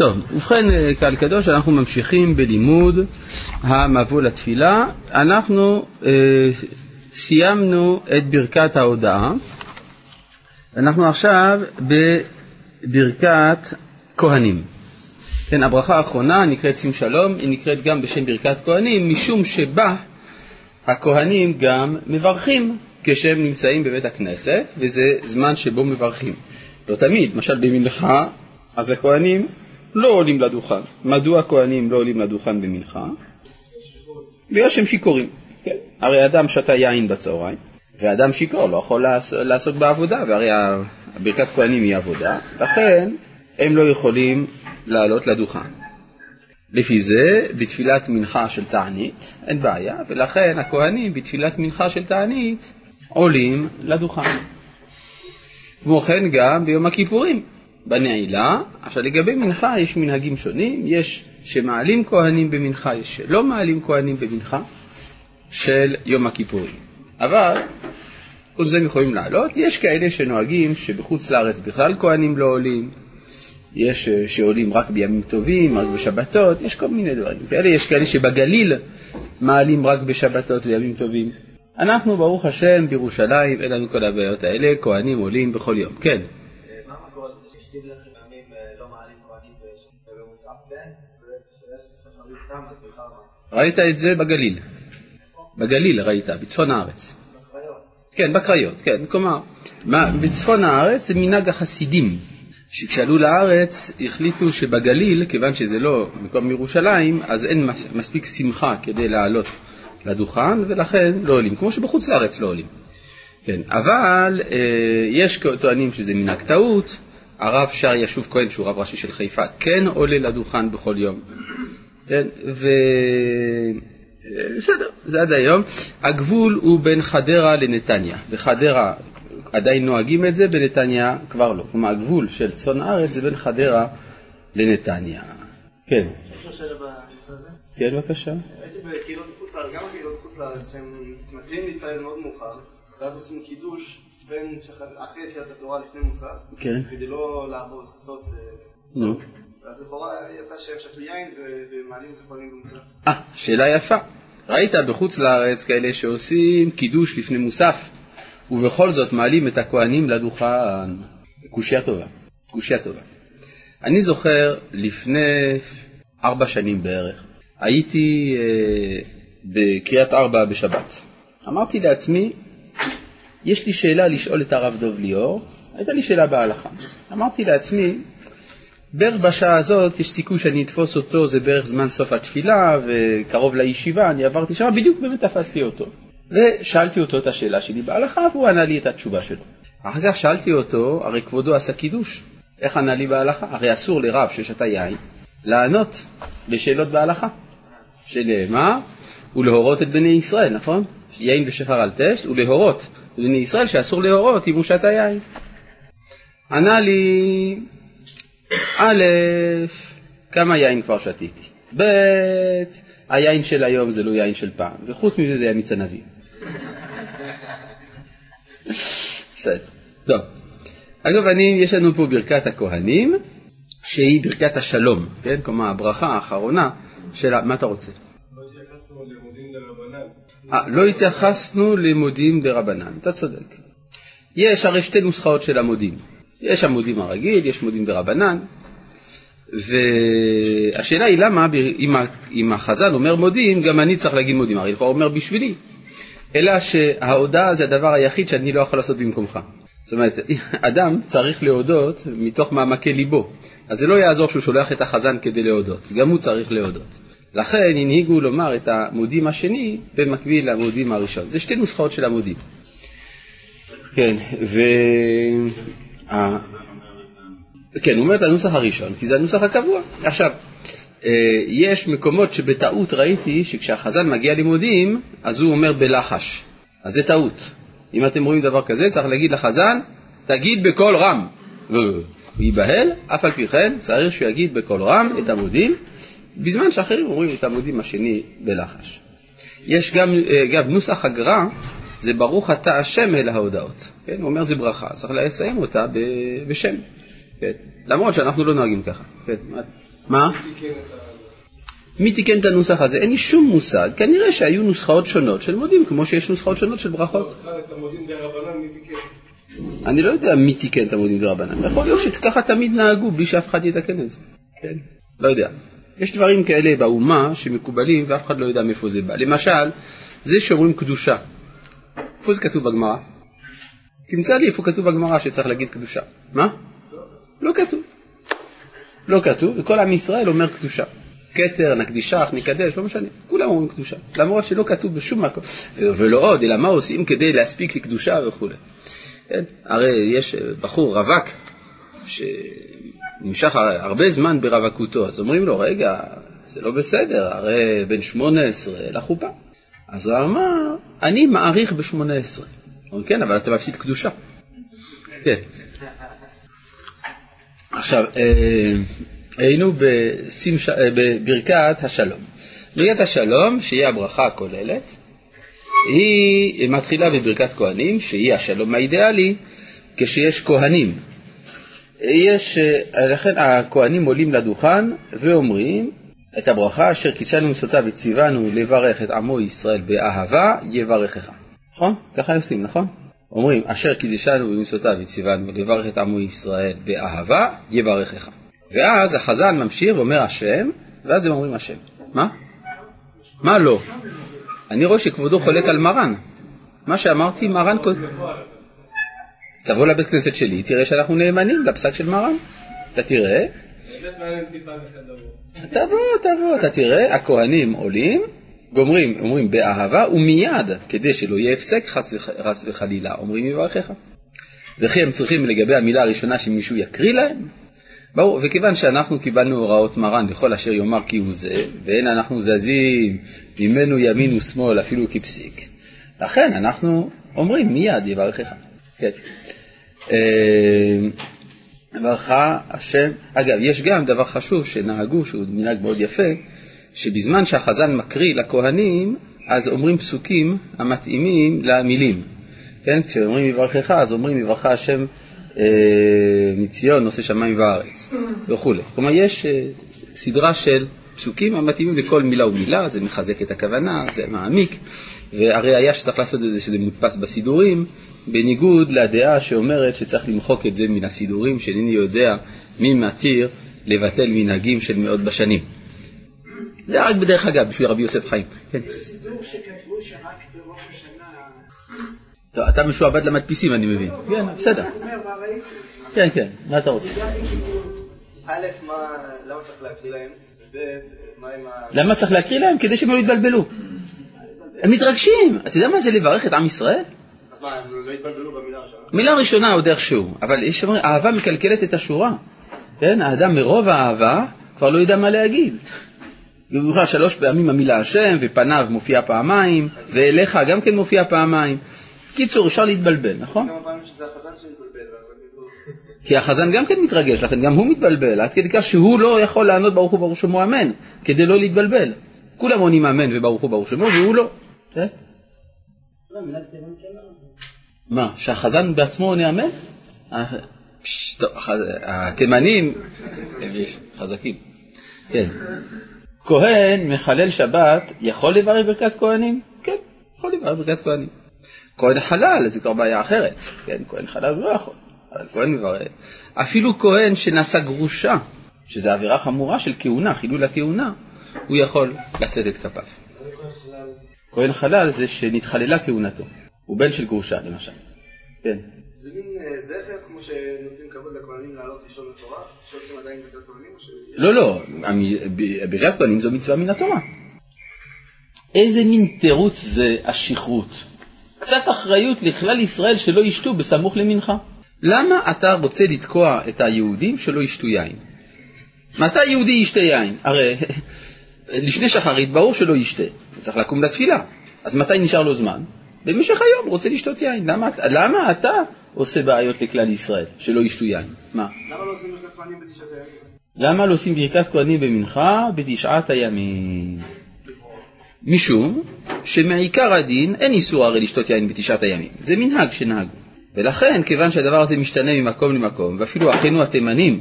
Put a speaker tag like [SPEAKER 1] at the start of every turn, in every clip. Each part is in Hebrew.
[SPEAKER 1] טוב, ובכן אה, קהל קדוש, אנחנו ממשיכים בלימוד המבוא לתפילה. אנחנו אה, סיימנו את ברכת ההודעה. אנחנו עכשיו בברכת כהנים. כן, הברכה האחרונה נקראת שים שלום, היא נקראת גם בשם ברכת כהנים, משום שבה הכהנים גם מברכים כשהם נמצאים בבית הכנסת, וזה זמן שבו מברכים. לא תמיד, למשל במנחה, אז הכהנים לא עולים לדוכן. מדוע הכהנים לא עולים לדוכן במנחה? בגלל שהם שיכורים. כן. הרי אדם שתה יין בצהריים, ואדם שיכור לא יכול לעסוק בעבודה, והרי ברכת כהנים היא עבודה, לכן הם לא יכולים לעלות לדוכן. לפי זה, בתפילת מנחה של תענית אין בעיה, ולכן הכהנים בתפילת מנחה של תענית עולים לדוכן. כמו כן גם ביום הכיפורים, בנעילה. עכשיו לגבי מנחה יש מנהגים שונים, יש שמעלים כהנים במנחה, יש שלא מעלים כהנים במנחה של יום הכיפורים. אבל כל זה הם יכולים לעלות, יש כאלה שנוהגים שבחוץ לארץ בכלל כהנים לא עולים, יש אה, שעולים רק בימים טובים, רק בשבתות, יש כל מיני דברים כאלה, יש כאלה שבגליל מעלים רק בשבתות וימים טובים. אנחנו, ברוך השם, בירושלים, אין לנו כל הבעיות האלה, כהנים עולים בכל יום. כן. ראית את זה בגליל. בגליל ראית, בצפון הארץ. כן, בקריות, כן. כלומר, בצפון הארץ זה מנהג החסידים, שכשעלו לארץ החליטו שבגליל, כיוון שזה לא מקום ירושלים, אז אין מספיק שמחה כדי לעלות לדוכן, ולכן לא עולים, כמו שבחוץ לארץ לא עולים. כן, אבל אה, יש טוענים שזה מנהג טעות, הרב שר ישוב כהן, שהוא רב ראשי של חיפה, כן עולה לדוכן בכל יום. כן, ו... בסדר, זה עד היום. הגבול הוא בין חדרה לנתניה. בחדרה עדיין נוהגים את זה, בנתניה כבר לא. כלומר, הגבול של צאן הארץ זה בין חדרה לנתניה. כן.
[SPEAKER 2] יש לו שאלה בנושא הזה?
[SPEAKER 1] כן, בבקשה.
[SPEAKER 2] הייתי בקהילות בחוץ לארץ, גם בקהילות בחוץ לארץ, שהם מתחילים להתפלל מאוד מאוחר, ואז עושים קידוש בין אחרי תחילת התורה לפני מוסף,
[SPEAKER 1] כן.
[SPEAKER 2] כדי לא לעבור חצות. אה,
[SPEAKER 1] נו.
[SPEAKER 2] אז לכאורה יצא שהם שתו יין ומעלים את הכהנים במוסף.
[SPEAKER 1] אה, שאלה יפה. ראית בחוץ לארץ כאלה שעושים קידוש לפני מוסף, ובכל זאת מעלים את הכהנים לדוכן. קושייה טובה, קושייה טובה. אני זוכר לפני ארבע שנים בערך, הייתי אה, בקריית ארבע בשבת. אמרתי לעצמי, יש לי שאלה לשאול את הרב דב ליאור, הייתה לי שאלה בהלכה. אמרתי לעצמי, בערך בשעה הזאת יש סיכוי שאני אתפוס אותו, זה בערך זמן סוף התפילה וקרוב לישיבה, אני עברתי שם, בדיוק באמת תפסתי אותו. ושאלתי אותו את השאלה שלי בהלכה והוא ענה לי את התשובה שלו. אחר כך שאלתי אותו, הרי כבודו עשה קידוש, איך ענה לי בהלכה? הרי אסור לרב ששתה יין לענות לשאלות בהלכה, שנאמר ולהורות את בני ישראל, נכון? יין ושחר על תשת ולהורות בני ישראל שאסור להורות אם הוא שתה יין. ענה לי א', כמה יין כבר שתיתי, ב', היין של היום זה לא יין של פעם, וחוץ מזה זה היה מיץ ענבים. בסדר, טוב. אגב, אני, יש לנו פה ברכת הכהנים, שהיא ברכת השלום, כן? כלומר, הברכה האחרונה של... מה אתה רוצה? אה, לא התייחסנו למודים דרבנן, אתה צודק. יש הרי שתי נוסחאות של המודים. יש המודים הרגיל, יש מודים דרבנן, והשאלה היא למה אם החז"ל אומר מודים, גם אני צריך להגיד מודים, הרי לכאורה אומר בשבילי. אלא שההודעה זה הדבר היחיד שאני לא יכול לעשות במקומך. זאת אומרת, אדם צריך להודות מתוך מעמקי ליבו. אז זה לא יעזור שהוא שולח את החזן כדי להודות, גם הוא צריך להודות. לכן הנהיגו לומר את המודים השני במקביל למודים הראשון. זה שתי נוסחאות של המודים. כן, ו... כן, הוא אומר את הנוסח הראשון, כי זה הנוסח הקבוע. עכשיו, אה, יש מקומות שבטעות ראיתי שכשהחזן מגיע לימודים, אז הוא אומר בלחש. אז זה טעות. אם אתם רואים דבר כזה, צריך להגיד לחזן, תגיד בקול רם. הוא ייבהל, אף על פי כן צריך שהוא יגיד בקול רם את המודים, בזמן שאחרים אומרים את המודים השני בלחש. יש גם, אה, אגב, נוסח הגר"א, זה ברוך אתה השם אל ההודעות. כן? הוא אומר זה ברכה, צריך לסיים אותה בשם. כן? למרות שאנחנו לא נוהגים ככה. כן? מה? מי תיקן את הנוסח הזה? אין לי שום מושג. כנראה שהיו נוסחאות שונות של מודים, כמו שיש נוסחאות שונות של ברכות. אני לא יודע מי תיקן את המודים דרבנן. יכול להיות שככה תמיד נהגו בלי שאף אחד יתקן את זה. כן? לא יודע. יש דברים כאלה באומה שמקובלים ואף אחד לא יודע מאיפה זה בא. למשל, זה שאומרים קדושה. איפה זה כתוב בגמרא? תמצא לי איפה כתוב בגמרא שצריך להגיד קדושה. מה? לא כתוב. לא כתוב, וכל עם ישראל אומר קדושה. כתר, נקדישך, נקדש, לא משנה, כולם אומרים קדושה. למרות שלא כתוב בשום מקום, ולא עוד, אלא מה עושים כדי להספיק לקדושה וכולי. כן? הרי יש בחור רווק שנמשך הרבה זמן ברווקותו, אז אומרים לו, רגע, זה לא בסדר, הרי בן 18 לחופה. אז הוא אמר, אני מעריך ב-18. אומרים, כן, אבל אתה מפסיד קדושה. כן. עכשיו, אה, היינו בשמש... אה, בברכת השלום. ברכת השלום, שהיא הברכה הכוללת, היא מתחילה בברכת כהנים, שהיא השלום האידיאלי, כשיש כהנים. יש, אה, לכן הכהנים עולים לדוכן ואומרים את הברכה אשר קידשנו מסותיו וציוונו לברך את עמו ישראל באהבה, יברכך. נכון? ככה עושים, נכון? אומרים, אשר קידשנו במצוותיו וציוונו לברך את עמו ישראל באהבה, יברכך. ואז החזן ממשיך ואומר השם, ואז הם אומרים השם. מה? מה לא? אני רואה שכבודו חולק על מרן. מה שאמרתי, מרן... תבוא לבית כנסת שלי, תראה שאנחנו נאמנים לפסק של מרן. אתה תראה. תבוא, תבוא, אתה תראה, הכהנים עולים, גומרים, אומרים באהבה, ומיד, כדי שלא יהיה הפסק חס וחלילה, אומרים יברכך. וכי הם צריכים לגבי המילה הראשונה שמישהו יקריא להם? ברור, וכיוון שאנחנו קיבלנו הוראות מרן לכל אשר יאמר כי הוא זה, ואין אנחנו זזים ממנו ימין ושמאל אפילו כפסיק, לכן אנחנו אומרים מיד יברכך. כן. ברכה השם, אגב, יש גם דבר חשוב שנהגו, שהוא מנהג מאוד יפה, שבזמן שהחזן מקריא לכהנים, אז אומרים פסוקים המתאימים למילים. כן, כשאומרים יברכך, אז אומרים יברכה השם אה, מציון, נושא שמיים וארץ, וכולי. כלומר, יש אה, סדרה של פסוקים המתאימים לכל מילה ומילה, זה מחזק את הכוונה, זה מעמיק, והראיה שצריך לעשות את זה שזה מודפס בסידורים, בניגוד לדעה שאומרת שצריך למחוק את זה מן הסידורים, שאינני יודע מי מתיר לבטל מנהגים של מאות בשנים. זה רק בדרך אגב, בשביל רבי יוסף חיים. כן. סידור שכתבו שרק בראש השנה... טוב, אתה משועבד למדפיסים, אני מבין. כן, בסדר. כן, כן, מה אתה רוצה?
[SPEAKER 2] א', למה צריך להקריא להם?
[SPEAKER 1] למה צריך להקריא להם? כדי שהם לא יתבלבלו. הם מתרגשים. אתה יודע מה זה לברך את עם ישראל?
[SPEAKER 2] אז מה, הם לא יתבלבלו במילה הראשונה?
[SPEAKER 1] מילה ראשונה עוד איכשהו, אבל יש שאומרים, אהבה מקלקלת את השורה. כן, האדם מרוב האהבה כבר לא יודע מה להגיד. במיוחד שלוש פעמים המילה השם, ופניו מופיע פעמיים, ואליך גם כן מופיע פעמיים. קיצור, אפשר להתבלבל, נכון?
[SPEAKER 2] כמה פעמים שזה החזן שמתבלבל.
[SPEAKER 1] כי החזן גם כן מתרגש, לכן גם הוא מתבלבל, עד כדי כך שהוא לא יכול לענות ברוך הוא ברוך שמו אמן, כדי לא להתבלבל. כולם עונים אמן וברוך הוא ברוך שמו, והוא לא. מה, שהחזן בעצמו עונה אמן? התימנים חזקים. כן. כהן מחלל שבת יכול לברך ברכת כהנים? כן, יכול לברך ברכת כהנים. כהן חלל זה כבר בעיה אחרת, כן, כהן חלל לא יכול, אבל כהן מברך. אפילו כהן שנשא גרושה, שזו עבירה חמורה של כהונה, חילול הכהונה, הוא יכול לשאת את כפיו. כהן חלל זה שנתחללה כהונתו, הוא בן של גרושה למשל. כן.
[SPEAKER 2] זה מין אה, זכר כמו שנותנים כבוד לכהנים לעלות ראשון לתורה, שעושים עדיין ברכת כהנים?
[SPEAKER 1] לא, לא, ברכת כהנים זו מצווה מן התורה. איזה מין תירוץ זה השכרות? קצת אחריות לכלל ישראל שלא ישתו בסמוך למנחה. למה אתה רוצה לתקוע את היהודים שלא ישתו יין? מתי יהודי ישתה יין? הרי לפני שחרית ברור שלא ישתה, הוא צריך לקום לתפילה. אז מתי נשאר לו זמן? במשך היום רוצה לשתות יין. למה, למה אתה עושה בעיות לכלל ישראל, שלא ישתו יין? מה?
[SPEAKER 2] למה לא עושים ברכת כהנים בתשעת הימים?
[SPEAKER 1] למה לא עושים ברכת כהנים במנחה בתשעת הימים? משום שמעיקר הדין אין איסור הרי לשתות יין בתשעת הימים, זה מנהג שנהגו. ולכן, כיוון שהדבר הזה משתנה ממקום למקום, ואפילו אחינו התימנים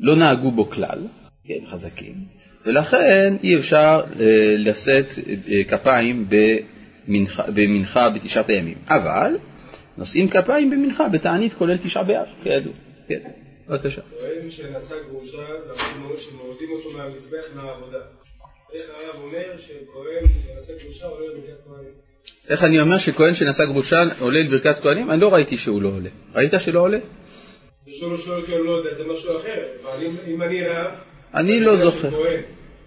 [SPEAKER 1] לא נהגו בו כלל, כן, חזקים, ולכן אי אפשר אה, לשאת אה, כפיים במנחה, במנחה בתשעת הימים. אבל נושאים כפיים במנחה בתענית כולל תשעה באב, כידוע. כן, בבקשה.
[SPEAKER 3] טוען שנשא גרושה, ואנחנו שמורידים אותו מהמזבח מהעבודה. איך הרב אומר שכהן שנשא גרושה עולה לברכת כהנים?
[SPEAKER 1] איך אני אומר שכהן שנשא גרושה עולה לברכת כהנים? אני לא ראיתי שהוא לא עולה. ראית שלא עולה?
[SPEAKER 3] לשאול לו שואל אני לא יודע, זה משהו אחר. אם אני רב,
[SPEAKER 1] אני לא זוכר.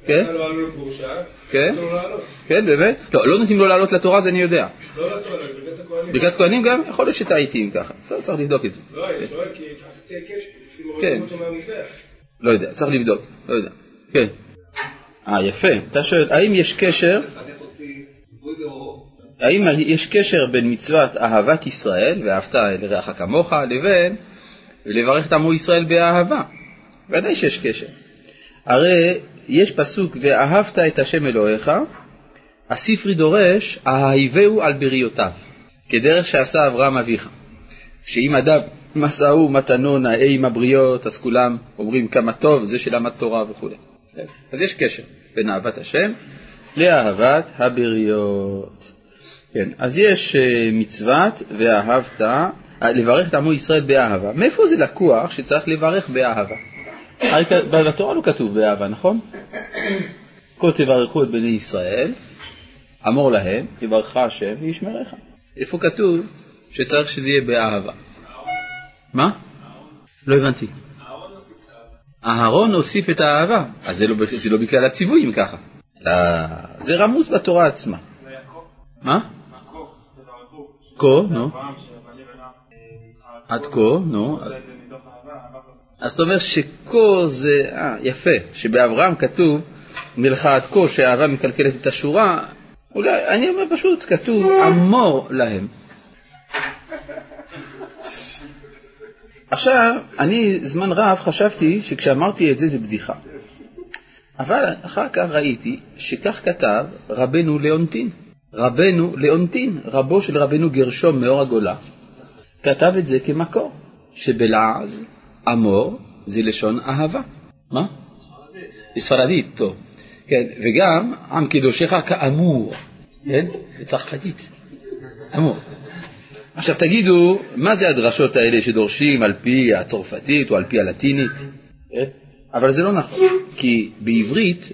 [SPEAKER 1] כן? כן? כן, באמת? לא, לא נותנים לו לעלות לתורה, זה אני יודע.
[SPEAKER 3] לא לו, לברכת הכהנים.
[SPEAKER 1] ברכת כהנים גם? יכול להיות שטעיתי אם ככה. לא, צריך לבדוק את זה.
[SPEAKER 3] לא, אני שואל כי עשיתי היקש,
[SPEAKER 1] כן. לא יודע, צריך לבדוק. לא יודע. כן. אה, יפה. אתה שואל, האם יש קשר. האם יש קשר בין מצוות אהבת ישראל, ואהבת לרעך כמוך, לבין לברך את עמו ישראל באהבה? ודאי שיש קשר. הרי יש פסוק, ואהבת את השם אלוהיך, הספרי דורש, אהיבהו על בריותיו, כדרך שעשה אברהם אביך. שאם אדם מסעו מתנו נאה עם הבריות, אז כולם אומרים כמה טוב, זה שלמד תורה וכו'. אז יש קשר בין אהבת השם לאהבת הבריות. כן, אז יש אה, מצוות ואהבת, אה, לברך את עמו ישראל באהבה. מאיפה זה לקוח שצריך לברך באהבה? בתורה לא כתוב באהבה, נכון? כה תברכו את בני ישראל, אמור להם, יברכך השם וישמרך. איפה כתוב שצריך שזה יהיה באהבה? מה? לא הבנתי. אהרון הוסיף את האהבה, אז זה לא, זה לא הציווי אם ככה. לא, זה רמוז בתורה עצמה. מה? כה, נו. עד כה, נו. אז אתה אומר שכה זה, אה, יפה, שבאברהם כתוב מלכה עד כה שהאהבה מקלקלת את השורה, אולי, אני אומר פשוט, כתוב אמור להם. עכשיו, אני זמן רב חשבתי שכשאמרתי את זה זה בדיחה. אבל אחר כך ראיתי שכך כתב רבנו ליאונטין. רבנו ליאונטין, רבו של רבנו גרשום מאור הגולה, כתב את זה כמקור, שבלעז אמור זה לשון אהבה. מה? בספרדית, טוב. כן, וגם עם קדושך כאמור, כן? בצרפתית. אמור. עכשיו תגידו, מה זה הדרשות האלה שדורשים על פי הצרפתית או על פי הלטינית? אה? אבל זה לא נכון, כי בעברית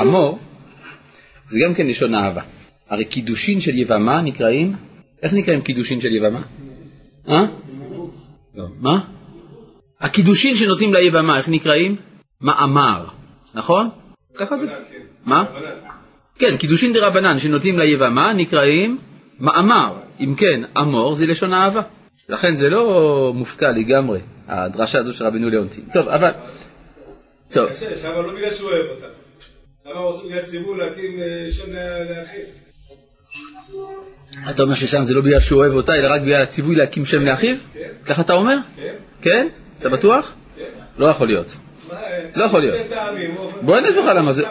[SPEAKER 1] אמור זה גם כן לשון אהבה. הרי קידושין של יבמה נקראים, איך נקראים קידושין של יבמה? אה? לא. מה? הקידושין שנותנים ליבמה, איך נקראים? מאמר, נכון? ככה זה. מה? כן, קידושין דה רבנן שנותנים ליבמה נקראים מאמר. אם כן, אמור זה לשון אהבה. לכן זה לא מופקע לגמרי, הדרשה הזו של רבנו ליאונטין. טוב, אבל... טוב,
[SPEAKER 3] קשה, שם לא בגלל שהוא אוהב אותה. למה עושה בגלל ציווי להקים אה, שם לאחיו?
[SPEAKER 1] אתה אומר ששם זה לא בגלל שהוא אוהב אותה, אלא רק בגלל הציווי להקים שם לאחיו? ככה אתה אומר?
[SPEAKER 3] כן?
[SPEAKER 1] כן? אתה בטוח? לא יכול להיות. לא יכול להיות.
[SPEAKER 3] הוא-
[SPEAKER 1] בוא אסביר לך למה זה-.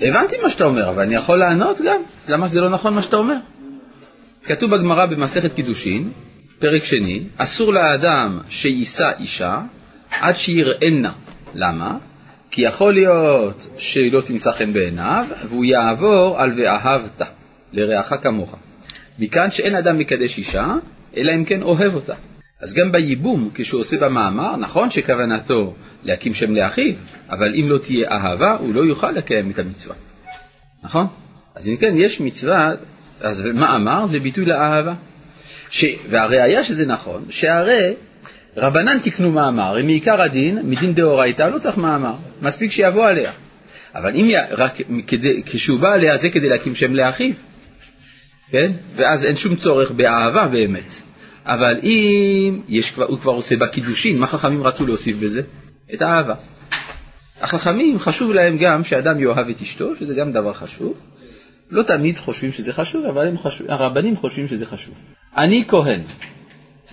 [SPEAKER 1] הבנתי מה שאתה אומר, אבל אני יכול לענות גם? למה זה לא נכון מה שאתה אומר? כתוב בגמרא במסכת קידושין, פרק שני, אסור לאדם שיישא אישה עד שיראנה. למה? כי יכול להיות שהיא לא תמצא חן בעיניו, והוא יעבור על ואהבת, לרעך כמוך. מכאן שאין אדם מקדש אישה, אלא אם כן אוהב אותה. אז גם בייבום, כשהוא עושה במאמר, נכון שכוונתו להקים שם לאחיו, אבל אם לא תהיה אהבה, הוא לא יוכל לקיים את המצווה. נכון? אז אם כן, יש מצווה, אז מאמר זה ביטוי לאהבה. ש... והראיה שזה נכון, שהרי רבנן תקנו מאמר, הרי מעיקר הדין, מדין דאורייתא, לא צריך מאמר, מספיק שיבוא עליה. אבל אם. רק כדי... כשהוא בא עליה זה כדי להקים שם לאחיו, כן? ואז אין שום צורך באהבה באמת. אבל אם יש הוא כבר עושה בה קידושין, מה חכמים רצו להוסיף בזה? את האהבה. החכמים חשוב להם גם שאדם יאהב את אשתו, שזה גם דבר חשוב. לא תמיד חושבים שזה חשוב, אבל חשוב, הרבנים חושבים שזה חשוב. אני כהן,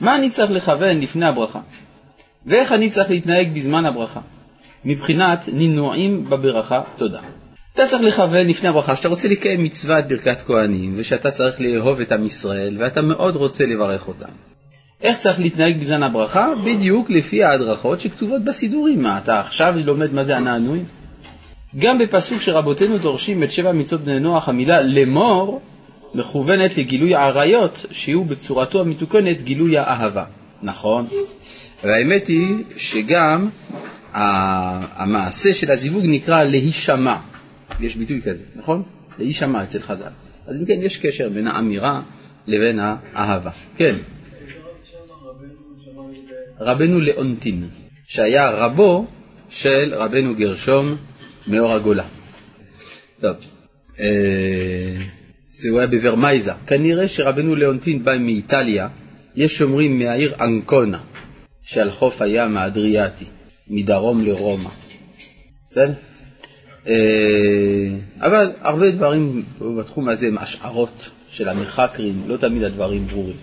[SPEAKER 1] מה אני צריך לכוון לפני הברכה? ואיך אני צריך להתנהג בזמן הברכה? מבחינת נינועים בברכה, תודה. אתה צריך לכוון לפני הברכה שאתה רוצה לקיים מצוות ברכת כהנים ושאתה צריך לאהוב את עם ישראל ואתה מאוד רוצה לברך אותם. איך צריך להתנהג בזמן הברכה? בדיוק לפי ההדרכות שכתובות בסידורים. מה, אתה עכשיו לומד מה זה הנענועים? גם בפסוק שרבותינו דורשים את שבע מצוות בני נוח, המילה לאמור מכוונת לגילוי העריות, שהוא בצורתו המתוקנת גילוי האהבה. נכון. והאמת היא שגם המעשה של הזיווג נקרא להישמע. יש ביטוי כזה, נכון? להישמע אצל חז"ל. אז אם כן, יש קשר בין האמירה לבין האהבה. כן. רבנו לאונטין, שהיה רבו של רבנו גרשום מאור הגולה. טוב, אה, זה הוא היה בוורמייזה. כנראה שרבנו לאונטין בא מאיטליה, יש שומרים מהעיר אנקונה, שעל חוף הים האדריאטי, מדרום לרומא. בסדר? אה, אבל הרבה דברים בתחום הזה הם השערות של המחקרים, לא תמיד הדברים ברורים.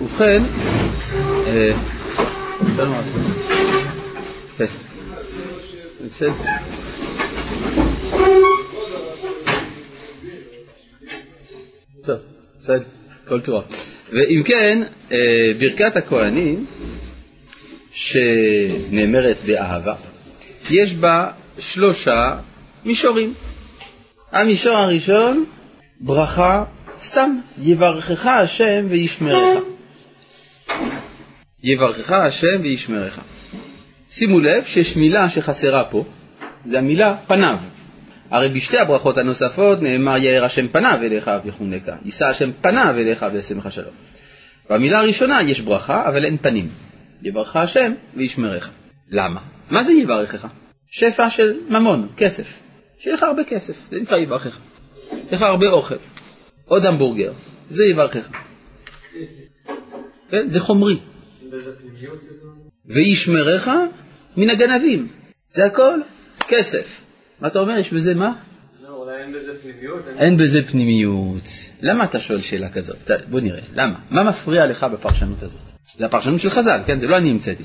[SPEAKER 1] ובכן, אה, כן. כל. ואם כן, אה, ברכת הכהנים, שנאמרת באהבה, יש בה שלושה מישורים. המישור הראשון, ברכה סתם, יברכך השם וישמרך. יברכך השם וישמרך. שימו לב שיש מילה שחסרה פה, זה המילה פניו. הרי בשתי הברכות הנוספות נאמר יאר השם פניו אליך ויחונקה, יישא השם פניו אליך וישמך שלום. במילה הראשונה יש ברכה, אבל אין פנים. יברכך השם וישמרך. למה? מה זה יברכך? שפע של ממון, כסף. שיהיה לך הרבה כסף, זה נקרא יברכך. יהיה לך הרבה אוכל. עוד המבורגר, זה יברכך. כן? זה חומרי. וישמרך מן הגנבים, זה הכל כסף. מה אתה אומר, יש בזה מה?
[SPEAKER 2] לא. אין בזה פנימיות.
[SPEAKER 1] למה אתה שואל שאלה כזאת? בוא נראה, למה? מה מפריע לך בפרשנות הזאת? זה הפרשנות של חז"ל, כן? זה לא אני המצאתי.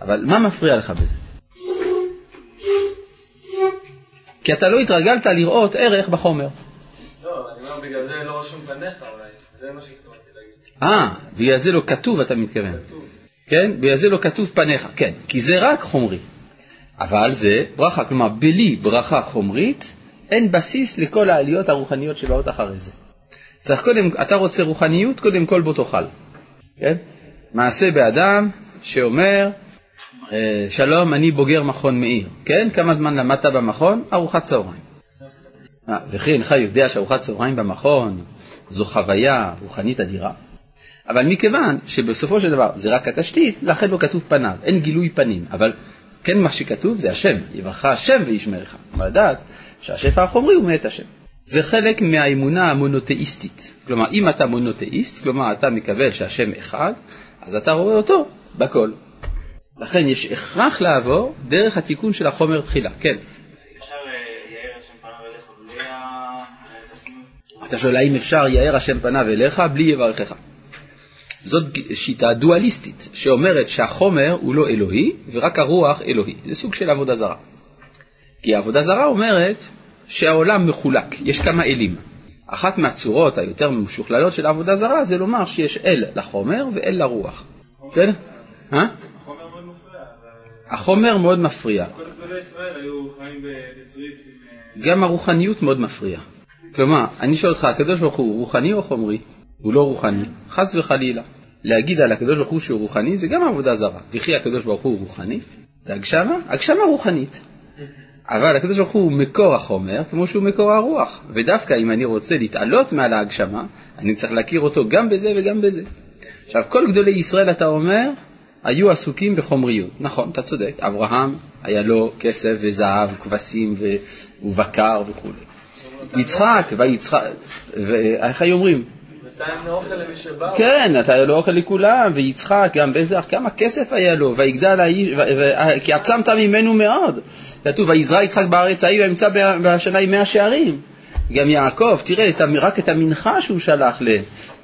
[SPEAKER 1] אבל מה מפריע לך בזה? כי אתה לא התרגלת לראות ערך בחומר.
[SPEAKER 2] לא, אני אומר, בגלל זה לא רשום פניך אולי. זה מה שהתכוונתי להגיד.
[SPEAKER 1] אה, בגלל זה לא כתוב אתה מתכוון. כן? בגלל זה לא כתוב פניך. כן, כי זה רק חומרי. אבל זה ברכה, כלומר בלי ברכה חומרית אין בסיס לכל העליות הרוחניות שבאות אחרי זה. צריך קודם, אתה רוצה רוחניות, קודם כל בוא תאכל. כן? מעשה באדם שאומר, שלום, אני בוגר מכון מאיר. כן? כמה זמן למדת במכון? ארוחת צהריים. אה, וכי אינך יודע שארוחת צהריים במכון זו חוויה רוחנית אדירה? אבל מכיוון שבסופו של דבר זה רק התשתית, לכן לא כתוב פניו, אין גילוי פנים. אבל כן מה שכתוב זה השם, יברך השם וישמרך. כלומר לדעת שהשפע החומרי הוא מאת השם. זה חלק מהאמונה המונותאיסטית. כלומר, אם אתה מונותאיסט, כלומר אתה מקבל שהשם אחד, אז אתה רואה אותו בכל. לכן יש הכרח לעבור דרך התיקון של החומר תחילה. כן.
[SPEAKER 2] אפשר יאיר השם פניו אליך בלי ה...
[SPEAKER 1] אתה שואל האם אפשר יאר השם פניו אליך בלי יברכך. זאת שיטה דואליסטית, שאומרת שהחומר הוא לא אלוהי ורק הרוח אלוהי. זה סוג של עבודה זרה. כי עבודה זרה אומרת שהעולם מחולק, יש כמה אלים. אחת מהצורות היותר משוכללות של עבודה זרה זה לומר שיש אל לחומר ואל לרוח. בסדר?
[SPEAKER 2] החומר מאוד מפריע. עם...
[SPEAKER 1] גם הרוחניות מאוד מפריע. כלומר, אני שואל אותך, הקדוש ברוך הוא רוחני או חומרי? הוא לא רוחני, חס וחלילה. להגיד על הקדוש ברוך הוא שהוא רוחני זה גם עבודה זרה. וכי הקדוש ברוך הוא רוחני, זה הגשמה, הגשמה רוחנית. אבל הקדוש ברוך הוא מקור החומר כמו שהוא מקור הרוח. ודווקא אם אני רוצה להתעלות מעל ההגשמה, אני צריך להכיר אותו גם בזה וגם בזה. עכשיו, כל גדולי ישראל, אתה אומר, היו עסוקים בחומריות. נכון, אתה צודק. אברהם, היה לו כסף וזהב, כבשים ו- ובקר וכו'. יצחק, ויצחק, ואיך היו אומרים? כן, אתה היה לו אוכל לכולם, ויצחק, גם בטח, כמה כסף היה לו, ויגדל האיש, כי עצמת ממנו מאוד. כתוב, ויזרע יצחק בארץ ההיא וימצא בשנה עם מאה שערים. גם יעקב, תראה, רק את המנחה שהוא שלח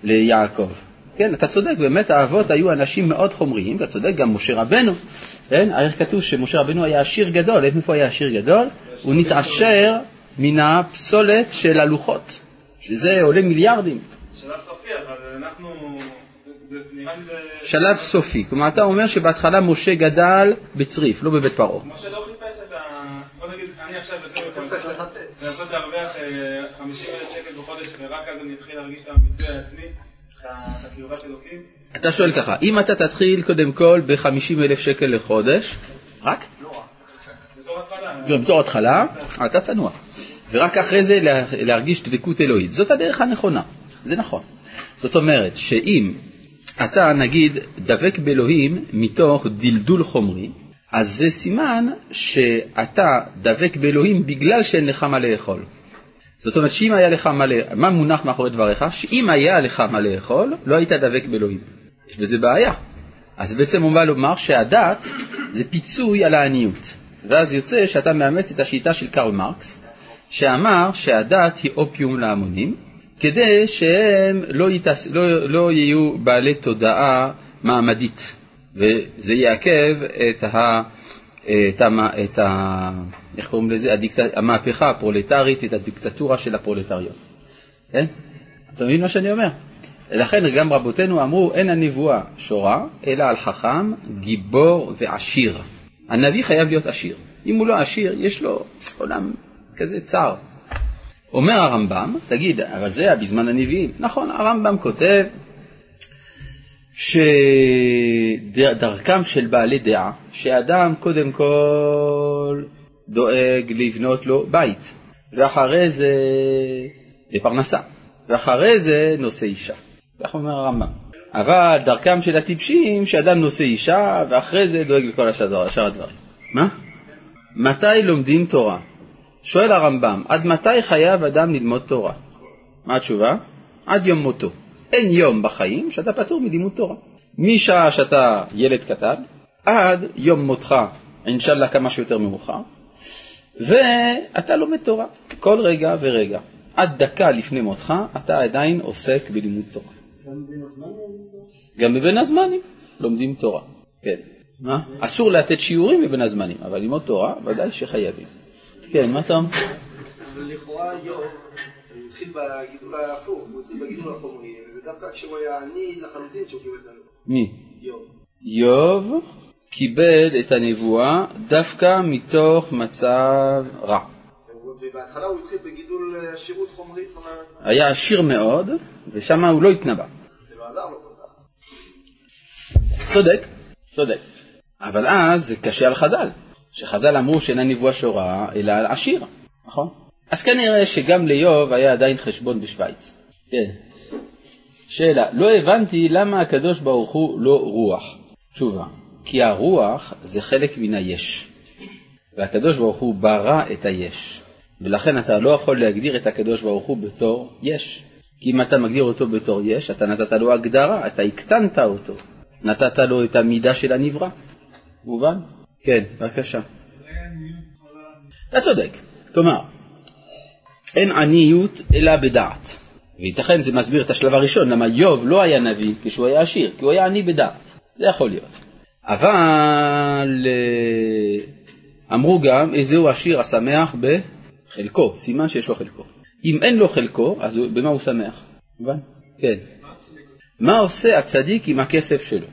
[SPEAKER 1] ליעקב. כן, אתה צודק, באמת האבות היו אנשים מאוד חומריים, אתה צודק, גם משה רבנו, כן, איך כתוב שמשה רבנו היה עשיר גדול, איפה היה עשיר גדול? הוא נתעשר מן הפסולת של הלוחות, שזה עולה מיליארדים.
[SPEAKER 2] שלב סופי, אבל אנחנו... זה-
[SPEAKER 4] זה נראה לי זה...
[SPEAKER 1] שלב סופי. כלומר, אתה אומר שבהתחלה משה גדל בצריף, לא בבית פרעה.
[SPEAKER 4] משה לא חיפש את ה... בוא נגיד, אני עכשיו יוצא
[SPEAKER 2] אתה צריך לחטט.
[SPEAKER 4] לנסות להרוויח 50 אלף שקל בחודש, ורק אז אני אתחיל להרגיש את המיצוי העצמי,
[SPEAKER 1] אתה שואל ככה, אם אתה תתחיל קודם כל ב-50 אלף שקל לחודש, רק? לא, בתור התחלה, אתה צנוע. ורק אחרי זה לה- להרגיש דבקות אלוהית. זאת הדרך הנכונה, זה נכון. זאת אומרת שאם אתה נגיד דבק באלוהים מתוך דלדול חומרי, אז זה סימן שאתה דבק באלוהים בגלל שאין לך מה לאכול. זאת אומרת שאם היה לך מה, ל- מה מונח מאחורי דבריך? שאם היה לך מה לאכול, לא היית דבק באלוהים. יש בזה בעיה. אז בעצם הוא בא לומר שהדת זה פיצוי על העניות. ואז יוצא שאתה מאמץ את השיטה של קרל מרקס, שאמר שהדת היא אופיום להמונים, כדי שהם לא, יתעס... לא, לא יהיו בעלי תודעה מעמדית, וזה יעכב את ה... את, המ... את ה... איך קוראים לזה? הדיקט... המהפכה הפרולטרית, את הדיקטטורה של הפרולטריון. כן? אתה מבין מה שאני אומר? לכן גם רבותינו אמרו, אין הנבואה שורה, אלא על חכם, גיבור ועשיר. הנביא חייב להיות עשיר. אם הוא לא עשיר, יש לו עולם כזה צר. אומר הרמב"ם, תגיד, אבל זה היה בזמן הנביאים. נכון, הרמב"ם כותב שדרכם של בעלי דעה, שאדם קודם כל דואג לבנות לו בית, ואחרי זה לפרנסה, ואחרי זה נושא אישה. כך אומר הרמב"ם. אבל דרכם של הטיפשים, שאדם נושא אישה, ואחרי זה דואג לכל השאר שאר הדברים. מה? מתי לומדים תורה? שואל הרמב"ם, עד מתי חייב אדם ללמוד תורה? מה התשובה? עד יום מותו. אין יום בחיים שאתה פטור מלימוד תורה. משעה שאתה ילד קטן, עד יום מותך, אינשאללה כמה שיותר מאוחר, ואתה לומד תורה, כל רגע ורגע. עד דקה לפני מותך, אתה עדיין עוסק בלימוד תורה. גם בבין הזמנים לומדים תורה, כן. מה? אסור לתת שיעורים בבין הזמנים, אבל ללמוד תורה ודאי שחייבים. כן, מה אתה אומר?
[SPEAKER 2] אבל לכאורה הוא התחיל בגידול ההפוך, הוא התחיל בגידול החומרי, וזה דווקא כשהוא היה עני לחלוטין שהוא קיבל את הנבואה.
[SPEAKER 1] מי?
[SPEAKER 2] איוב.
[SPEAKER 1] איוב קיבל את הנבואה דווקא מתוך מצב רע.
[SPEAKER 2] ובהתחלה הוא התחיל בגידול אה, עשירות חומרית, כלומר,
[SPEAKER 1] היה עשיר מאוד, ושם הוא לא התנבא.
[SPEAKER 2] זה לא עזר לו כל כך.
[SPEAKER 1] צודק, צודק. אבל אז זה קשה על חז"ל, שחז"ל אמרו שאינה נבואה שורה, אלא על עשיר, נכון? אז כנראה שגם לאיוב היה עדיין חשבון בשוויץ. כן. שאלה, לא הבנתי למה הקדוש ברוך הוא לא רוח. תשובה, כי הרוח זה חלק מן היש, והקדוש ברוך הוא ברא את היש, ולכן אתה לא יכול להגדיר את הקדוש ברוך הוא בתור יש. כי אם אתה מגדיר אותו בתור יש, אתה נתת לו הגדרה, אתה הקטנת אותו, נתת לו את המידה של הנברא. מובן? כן, בבקשה. אתה צודק. כלומר, אין עניות אלא בדעת. וייתכן זה מסביר את השלב הראשון, למה איוב לא היה נביא כשהוא היה עשיר, כי הוא היה עני בדעת. זה יכול להיות. אבל אה, אמרו גם, איזהו עשיר השמח בחלקו, סימן שיש לו חלקו. אם אין לו חלקו, אז הוא- במה הוא שמח? מובן? כן. מה עושה הצדיק עם הכסף שלו?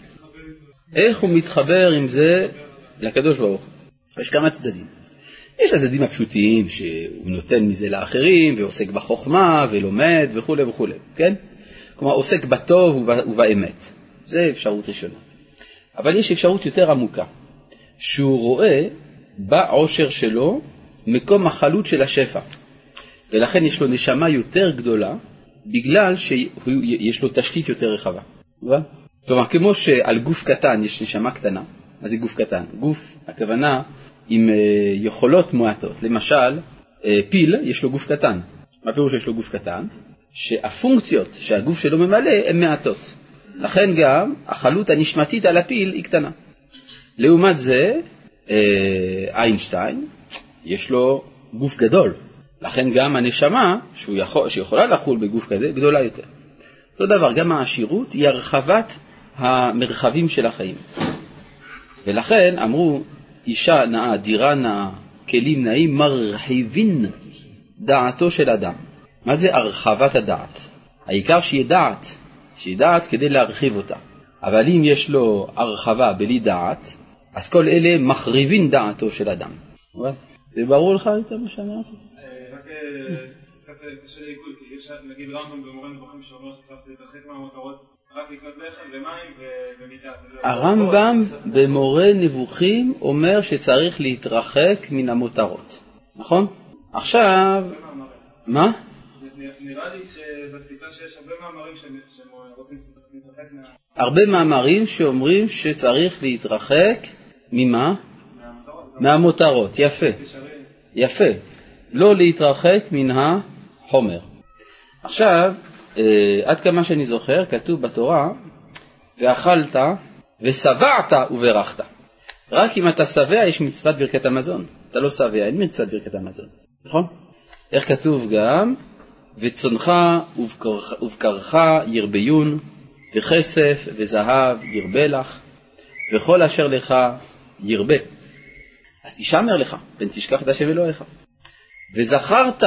[SPEAKER 1] איך הוא מתחבר עם זה לקדוש ברוך הוא? יש כמה צדדים. יש הצדדים הפשוטים שהוא נותן מזה לאחרים ועוסק בחוכמה ולומד וכולי וכולי, כן? כלומר עוסק בטוב וב- ובאמת. זה אפשרות ראשונה. אבל יש אפשרות יותר עמוקה, שהוא רואה בעושר שלו מקום החלוט של השפע, ולכן יש לו נשמה יותר גדולה בגלל שיש לו תשתית יותר רחבה. מובן? כלומר, כמו שעל גוף קטן יש נשמה קטנה, מה זה גוף קטן? גוף, הכוונה, עם אה, יכולות מועטות. למשל, אה, פיל, יש לו גוף קטן. מה פירוש שיש לו גוף קטן? שהפונקציות שהגוף שלו ממלא הן מעטות. לכן גם החלות הנשמתית על הפיל היא קטנה. לעומת זה, אה, איינשטיין, יש לו גוף גדול. לכן גם הנשמה שהוא יכול, שיכולה לחול בגוף כזה גדולה יותר. אותו דבר, גם העשירות היא הרחבת המרחבים של החיים. ולכן אמרו, אישה נאה, דירה נאה, כלים נאים, מרחיבין דעתו של אדם. מה זה הרחבת הדעת? העיקר שיהיה דעת, שיהיה דעת כדי להרחיב אותה. אבל אם יש לו הרחבה בלי דעת, אז כל אלה מחריבים דעתו של אדם. זה ברור לך יותר מה שאמרתי?
[SPEAKER 4] אה, רק אה, קצת קשה לעיכול, כי יש נגיד רמב"ם במורה נבוכים שאומר שצריך להתרחק מהמותרות רק לקנות לחם ומים ו- ומיטה. וזהו.
[SPEAKER 1] הרמב"ם במורה נבוכים אומר שצריך להתרחק מן המותרות, נכון? עכשיו. מה?
[SPEAKER 4] נראה לי שבתפיסה שיש הרבה מאמרים שהם שהם רוצים להתרחק מה-
[SPEAKER 1] הרבה מאמרים שאומרים שצריך להתרחק ממה?
[SPEAKER 4] מהמותרות.
[SPEAKER 1] יפה. יפה. לא להתרחק מן החומר. עכשיו, עד כמה שאני זוכר, כתוב בתורה, ואכלת ושבעת וברכת. רק אם אתה שבע יש מצוות ברכת המזון. אתה לא שבע, אין מצוות ברכת המזון, נכון? איך כתוב גם, וצונך ובקרך- ירביון, וכסף וזהב ירבה לך, וכל אשר לך ירבה. אז תשמר לך, פן תשכח את השם אלוהיך. וזכרת,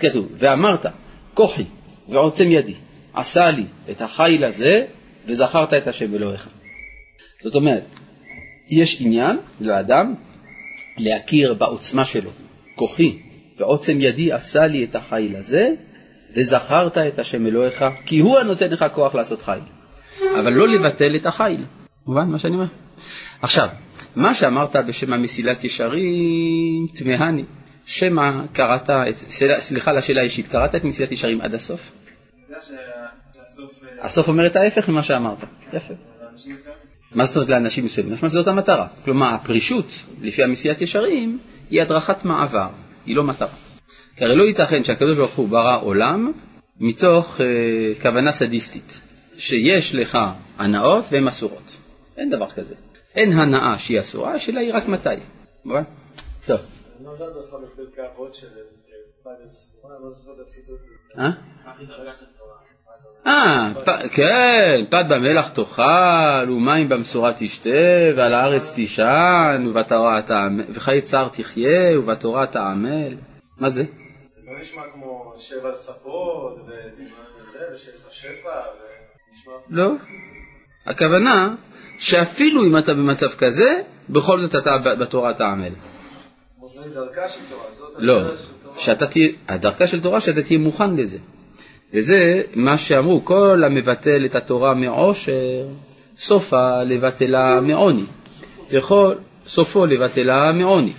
[SPEAKER 1] כתוב, ואמרת, כוחי ועוצם ידי, עשה לי את החיל הזה, וזכרת את השם אלוהיך. זאת אומרת, יש עניין לאדם להכיר בעוצמה שלו, כוחי ועוצם ידי עשה לי את החיל הזה, וזכרת את השם אלוהיך, כי הוא הנותן לך כוח לעשות חיל. אבל לא לבטל את החיל. מובן מה שאני אומר? עכשיו, מה שאמרת בשם המסילת ישרים, תמהני. שמא קראת, סליחה על השאלה האישית, קראת את מסילת ישרים עד הסוף? הסוף אומר את ההפך ממה שאמרת. יפה.
[SPEAKER 4] לאנשים מסוימים.
[SPEAKER 1] מה זאת אומרת לאנשים מסוימים? משמע זאת המטרה. כלומר, הפרישות, לפי המסילת ישרים, היא הדרכת מעבר, היא לא מטרה. כי הרי לא ייתכן שהקדוש ברוך הוא ברא עולם מתוך אה, כוונה סדיסטית, שיש לך הנאות והן אסורות. אין דבר כזה. אין הנאה שהיא אסורה, השאלה היא רק מתי. מובן? טוב.
[SPEAKER 2] לא.
[SPEAKER 1] אה? אה, כן, פת במלח תאכל, ומים במשורה תשתה, ועל הארץ תישן, ובתורה תעמל, וחיי צער תחיה, ובתורה תעמל. מה זה?
[SPEAKER 2] זה לא נשמע כמו שבע ספות, וזה, ושיש לך שפע, ונשמע...
[SPEAKER 1] לא. הכוונה שאפילו אם אתה במצב כזה, בכל זאת אתה בתורה תעמל.
[SPEAKER 2] מוזמן דרכה של תורה, זאת
[SPEAKER 1] לא,
[SPEAKER 2] הדרך של תורה.
[SPEAKER 1] שאתה תהיה, הדרכה של תורה שאתה תהיה מוכן לזה. וזה מה שאמרו, כל המבטל את התורה מעושר, סופה לבטלה מעוני. וכל, סופו לבטלה מעוני.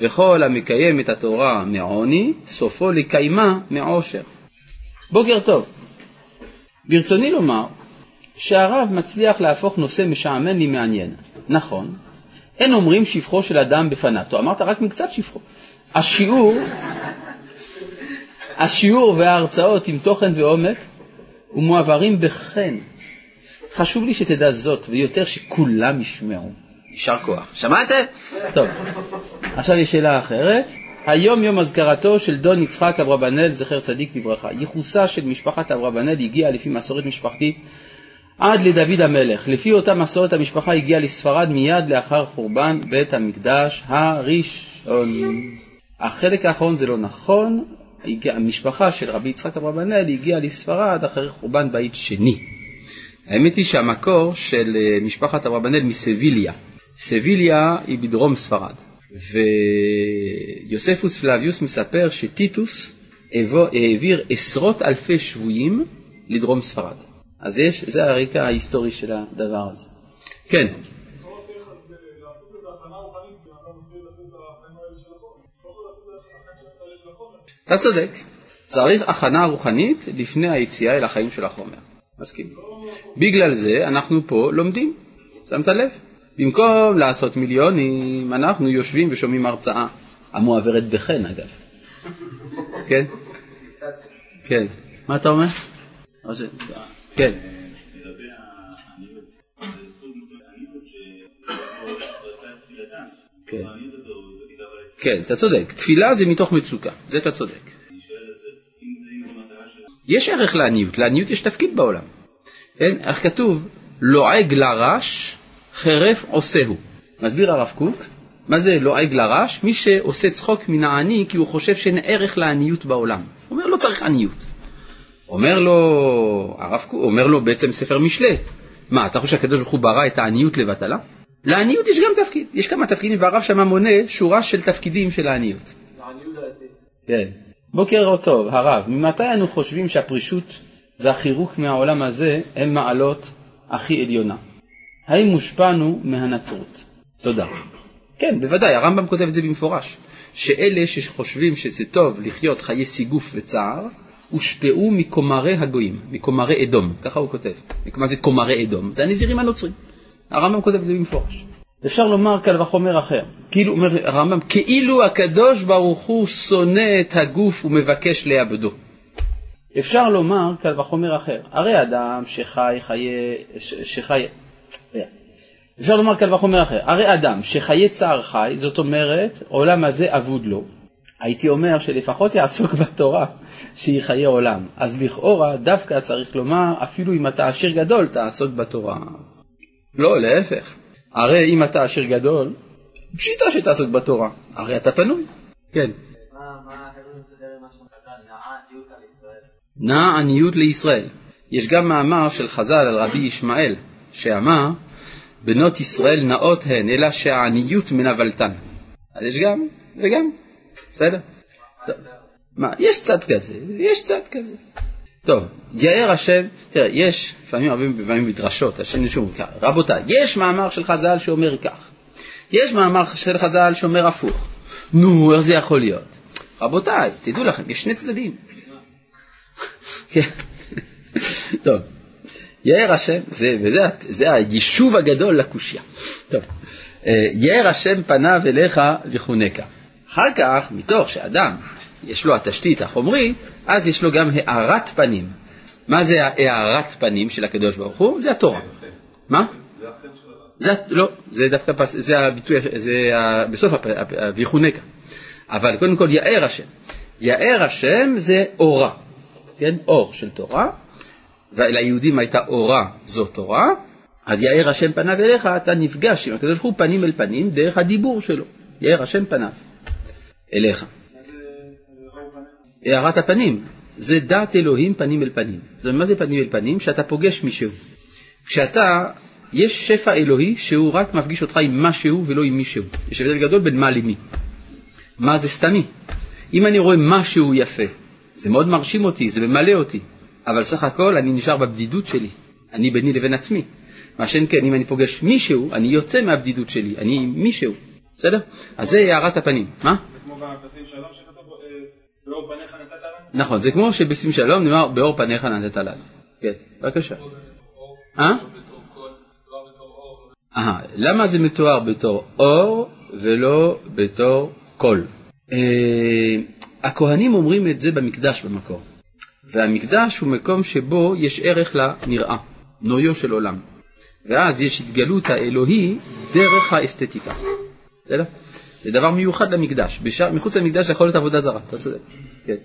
[SPEAKER 1] וכל המקיים את התורה מעוני, סופו לקיימה מעושר. בוקר טוב. ברצוני לומר שהרב מצליח להפוך נושא משעמם למעניין. נכון, אין אומרים שבחו של אדם בפניו. אמרת רק מקצת שבחו. השיעור, השיעור וההרצאות עם תוכן ועומק ומועברים בחן. חשוב לי שתדע זאת, ויותר שכולם ישמעו. יישר כוח. שמעתם? טוב. עכשיו יש שאלה אחרת. היום יום אזכרתו של דון יצחק אברבנאל, זכר צדיק לברכה. ייחוסה של משפחת אברבנאל הגיעה לפי מסורת משפחתית עד לדוד המלך. לפי אותה מסורת המשפחה הגיעה לספרד מיד לאחר חורבן בית המקדש הראשון. החלק האחרון זה לא נכון, המשפחה של רבי יצחק אברבנאל הגיעה לספרד אחרי חורבן בית שני. האמת היא שהמקור של אה, משפחת אברבנאל מסביליה. סביליה היא בדרום ספרד. ויוספוס פלביוס מספר שטיטוס העביר עשרות אלפי שבויים לדרום ספרד. אז יש, זה הרקע ההיסטורי של הדבר הזה. כן,
[SPEAKER 3] אתה
[SPEAKER 1] צודק. צריך הכנה רוחנית לפני היציאה אל החיים של החומר. מסכים. בגלל זה אנחנו פה לומדים. שמת לב? במקום לעשות מיליונים, אנחנו יושבים ושומעים הרצאה, המועברת בחן אגב. כן? כן. מה אתה אומר? או ש- כן. כן.
[SPEAKER 5] העניות הזו, זה בגלל הרצון.
[SPEAKER 1] כן, אתה צודק. תפילה זה מתוך מצוקה, זה אתה צודק. יש ערך לעניות, לעניות יש תפקיד בעולם. כן, איך כתוב? לועג לרש, חרף עושהו. מסביר הרב קוק, מה זה לועג לרש? מי שעושה צחוק מן העני כי הוא חושב שאין ערך לעניות בעולם. הוא אומר, לא צריך עניות. אומר לו, הרב קוק, אומר לו בעצם ספר משלי, מה, אתה חושב שהקדוש ברוך הוא ברא את העניות לבטלה? לעניות יש גם תפקיד, יש כמה תפקידים, והרב שמה מונה שורה של תפקידים של העניות. כן. בוקר טוב, הרב, ממתי אנו חושבים שהפרישות והחירוק מהעולם הזה הם מעלות הכי עליונה? האם הושפענו מהנצרות? תודה. כן, בוודאי, הרמב"ם כותב את זה במפורש, שאלה שחושבים שזה טוב לחיות חיי סיגוף וצער, הושפעו מקומרי הגויים, מקומרי אדום, ככה הוא כותב. מה זה קומרי אדום? זה הנזירים הנוצרים. הרמב"ם כותב את זה במפורש. אפשר לומר קל וחומר אחר, כאילו אומר הרמב"ם, כאילו הקדוש ברוך הוא שונא את הגוף ומבקש לאבדו. אפשר לומר קל וחומר אחר, הרי אדם שחי חיי, שחי, אפשר לומר קל וחומר אחר, הרי אדם שחיי צער חי, זאת אומרת עולם הזה אבוד לו, הייתי אומר שלפחות יעסוק בתורה שהיא חיי עולם, אז לכאורה דווקא צריך לומר אפילו אם אתה עשיר גדול תעסוק בתורה. לא, להפך. הרי אם אתה עשיר גדול, פשיטה שתעסוק בתורה, הרי אתה פנוי. כן. נע עניות לישראל. יש גם מאמר של חז"ל על רבי ישמעאל, שאמר, בנות ישראל נאות הן, אלא שהעניות מנבלתן. אז יש גם וגם, בסדר? טוב. מה, יש צד כזה, יש צד כזה. טוב, יאר השם, תראה, יש לפעמים הרבה פעמים מדרשות, השם נשום כך, רבותיי, יש מאמר של חז"ל שאומר כך, יש מאמר של חז"ל שאומר הפוך, נו, איך זה יכול להיות? רבותיי, תדעו לכם, יש שני צדדים. כן. טוב, יאר השם, זה, וזה זה היישוב הגדול לקושייה. טוב, אה, יאר השם פניו אליך וחונקה. אחר כך, מתוך שאדם יש לו התשתית החומרית, אז יש לו גם הארת פנים. מה זה הארת פנים של הקדוש ברוך הוא? זה התורה. מה? זה, לא, זה דווקא, זה הביטוי, זה בסוף הוויחונקה. אבל קודם כל יאר השם. יאר השם זה אורה, כן? אור של תורה, וליהודים הייתה אורה זו תורה, אז יאר השם פניו אליך, אתה נפגש עם הקדוש ברוך הוא פנים אל פנים דרך הדיבור שלו. יאר השם פניו אליך. הארת הפנים, זה דעת אלוהים פנים אל פנים. זאת אומרת, מה זה פנים אל פנים? שאתה פוגש מישהו. כשאתה, יש שפע אלוהי שהוא רק מפגיש אותך עם משהו ולא עם מישהו. יש הבדל גדול בין מה למי. מה זה סתמי. אם אני רואה משהו יפה, זה מאוד מרשים אותי, זה ממלא אותי, אבל סך הכל אני נשאר בבדידות שלי, אני ביני לבין עצמי. מה שאין כן, אם אני פוגש מישהו, אני יוצא מהבדידות שלי, אני עם מישהו, בסדר? אז זה הארת הפנים. מה?
[SPEAKER 4] זה כמו בפסים אה, באור פניך נתת לנו?
[SPEAKER 1] נכון, זה כמו שבשים שלום נאמר באור פניך נתת לנו. כן, בבקשה. אה? אה, למה זה מתואר בתור אור ולא בתור קול? אה, הכהנים אומרים את זה במקדש במקור, והמקדש הוא מקום שבו יש ערך לנראה, נויו של עולם, ואז יש התגלות האלוהי דרך האסתטיקה. בסדר? זה דבר מיוחד למקדש, בשע, מחוץ למקדש זה יכול להיות עבודה זרה, אתה צודק. כן.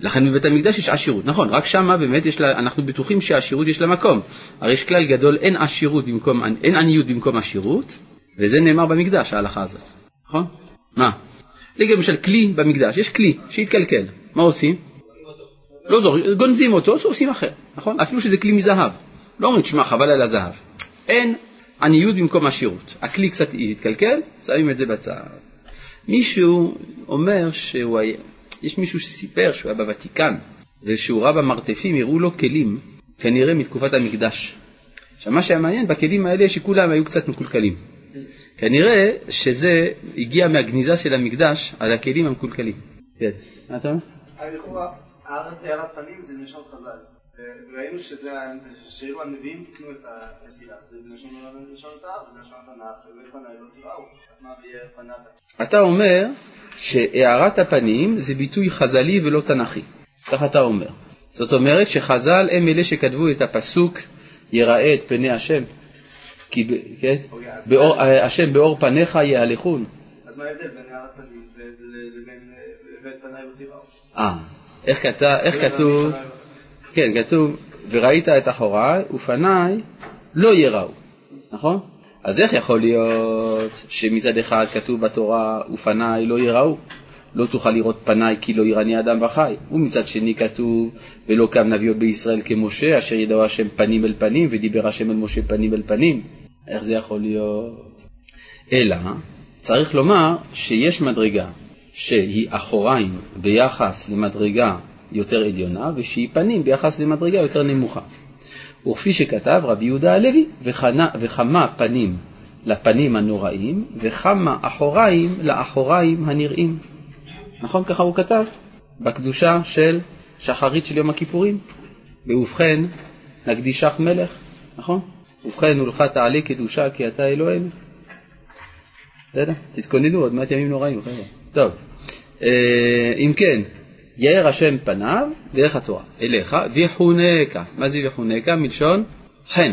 [SPEAKER 1] לכן בבית המקדש יש עשירות, נכון, רק שם באמת יש לה, אנחנו בטוחים שהעשירות יש לה מקום. הרי יש כלל גדול, אין עשירות במקום, אין עניות במקום עשירות, וזה נאמר במקדש, ההלכה הזאת, נכון? מה? למשל כלי במקדש, יש כלי שהתקלקל, מה עושים? לא זור, גונזים אותו, עושים אחר, נכון? אפילו שזה כלי מזהב. לא אומרים, תשמע, חבל על הזהב. אין עניות במקום עשירות. הכלי קצת התקלקל, שמים את זה בצד. מישהו אומר שהוא היה, יש מישהו שסיפר שהוא היה בוותיקן, ושהוא ראה במרתפים, הראו לו כלים, כנראה מתקופת המקדש. עכשיו מה שהיה מעניין, בכלים האלה שכולם היו קצת מקולקלים. כנראה שזה הגיע מהגניזה של המקדש על הכלים המקולקלים. כן, מה אתה אומר?
[SPEAKER 2] לכאורה, הארת פנים זה מלשון חז"ל. ראינו שאילו הנביאים תיקנו את התפילה, זה בלשון תאר ובלשון תנ"ך, ובפניי לא תיראו, אז מה יהיה פניו?
[SPEAKER 1] אתה אומר שהארת הפנים זה ביטוי חז"לי ולא תנ"כי, כך אתה אומר. זאת אומרת שחז"ל הם אלה שכתבו את הפסוק יראה את פני השם, כי כן? באור, השם באור פניך יהלכון.
[SPEAKER 2] אז מה ההבדל בין הארת פנים לבין ואת פניי לא תיראו?
[SPEAKER 1] אה, איך כתב, איך כתוב, כן, כתוב, וראית את אחוריי ופניי לא יראו, נכון? אז איך יכול להיות שמצד אחד כתוב בתורה ופניי לא יראו, לא תוכל לראות פניי כי לא יראני אדם וחי. ומצד שני כתוב, ולא קם נביא בישראל כמשה, אשר ידעו השם פנים אל פנים, ודיבר השם אל משה פנים אל פנים. איך זה יכול להיות? אלא, צריך לומר שיש מדרגה שהיא אחוריים ביחס למדרגה יותר עליונה, ושהיא פנים ביחס למדרגה יותר נמוכה. וכפי שכתב רבי יהודה הלוי, וכנה, וכמה פנים לפנים הנוראים, וכמה אחוריים לאחוריים הנראים. נכון ככה הוא כתב? בקדושה של שחרית של יום הכיפורים. ובכן, נקדישך מלך, נכון? ובכן, ולך תעלה קדושה כי אתה אלוהינו. בסדר? תתכוננו, עוד מעט ימים נוראים, חבר'ה. טוב, אה, אם כן, יאר השם פניו דרך התורה אליך ויחונקה. מה זה ויחונקה? מלשון חן.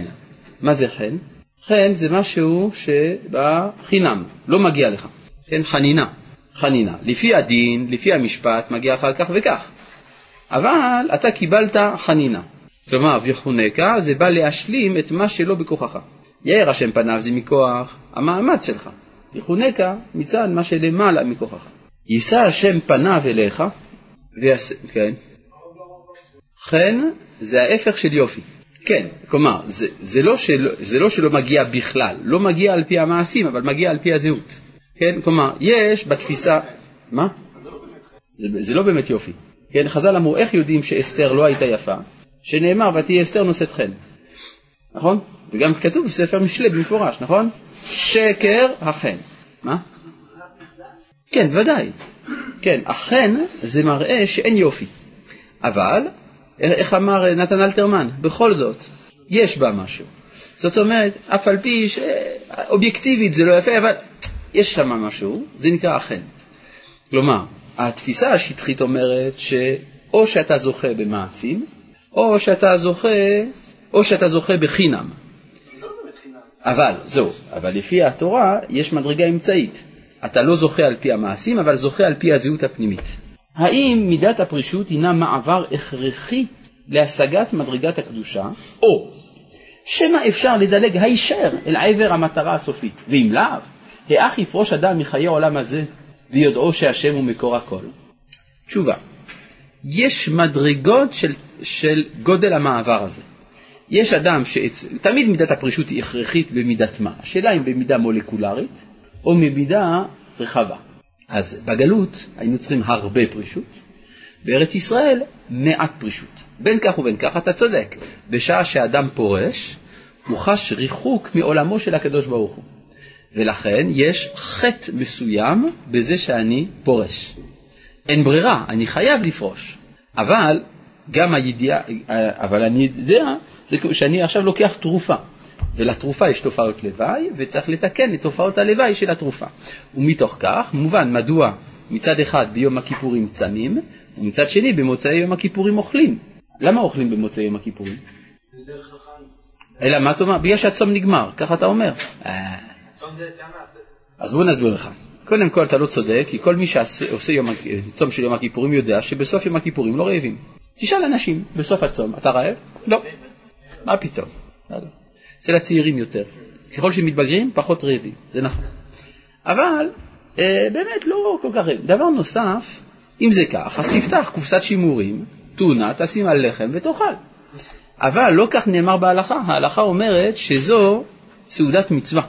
[SPEAKER 1] מה זה חן? חן זה משהו שבא חינם, לא מגיע לך. כן, חנינה. חנינה. לפי הדין, לפי המשפט, מגיע לך כך וכך. אבל אתה קיבלת חנינה. כלומר, ויחונקה זה בא להשלים את מה שלא בכוחך. יאר השם פניו זה מכוח המעמד שלך. ויחונקה מצד מה שלמעלה מכוחך. יישא השם פניו אליך, ויעשה, כן. חן זה ההפך של יופי. כן, כלומר, זה, זה, לא שלא, זה לא שלא מגיע בכלל, לא מגיע על פי המעשים, אבל מגיע על פי הזהות. כן, כלומר, יש בתפיסה... מה? זה, זה לא באמת יופי. כן, חז"ל אמרו, איך יודעים שאסתר לא הייתה יפה? שנאמר, ותהיה אסתר נושאת חן. נכון? וגם כתוב בספר משלי במפורש, נכון? שקר החן. מה? כן, ודאי. כן, החן זה מראה שאין יופי. אבל, איך אמר נתן אלתרמן, בכל זאת, יש בה משהו. זאת אומרת, אף על פי שאובייקטיבית זה לא יפה, אבל יש שם משהו, זה נקרא החן. כלומר, התפיסה השטחית אומרת שאו שאתה זוכה במעשים, או שאתה זוכה, או שאתה זוכה בחינם. אבל, זהו, אבל לפי התורה יש מדרגה אמצעית. אתה לא זוכה על פי המעשים, אבל זוכה על פי הזהות הפנימית. האם מידת הפרישות הינה מעבר הכרחי להשגת מדרגת הקדושה, או שמא אפשר לדלג הישר אל עבר המטרה הסופית, ואם לאו, האח יפרוש אדם מחיי העולם הזה ויודעו שהשם הוא מקור הכל? תשובה, יש מדרגות של, של גודל המעבר הזה. יש אדם שתמיד מידת הפרישות היא הכרחית במידת מה, השאלה אם במידה מולקולרית או ממידה רחבה. אז בגלות היינו צריכים הרבה פרישות, בארץ ישראל מעט פרישות. בין כך ובין כך אתה צודק, בשעה שאדם פורש, הוא חש ריחוק מעולמו של הקדוש ברוך הוא. ולכן יש חטא מסוים בזה שאני פורש. אין ברירה, אני חייב לפרוש. אבל גם הידיעה, אבל אני יודע, זה שאני עכשיו לוקח תרופה. ולתרופה יש תופעות לוואי, וצריך לתקן את תופעות הלוואי של התרופה. ומתוך כך, מובן מדוע מצד אחד ביום הכיפורים צמים, ומצד שני במוצאי יום הכיפורים אוכלים. למה אוכלים במוצאי יום הכיפורים? אלא מה אתה אומר? בגלל שהצום נגמר, ככה אתה אומר. אז בוא נסביר לך. קודם כל אתה לא צודק, כי כל מי שעושה יום, צום של יום הכיפורים יודע שבסוף יום הכיפורים לא רעבים. תשאל אנשים, בסוף הצום, אתה רעב? לא. מה פתאום? אצל הצעירים יותר. ככל שמתבגרים, פחות רעבים, זה נכון. אבל אה, באמת לא כל כך רעבים. דבר נוסף, אם זה כך, אז תפתח קופסת שימורים, טונה, תשים על לחם ותאכל. אבל לא כך נאמר בהלכה, ההלכה אומרת שזו סעודת מצווה.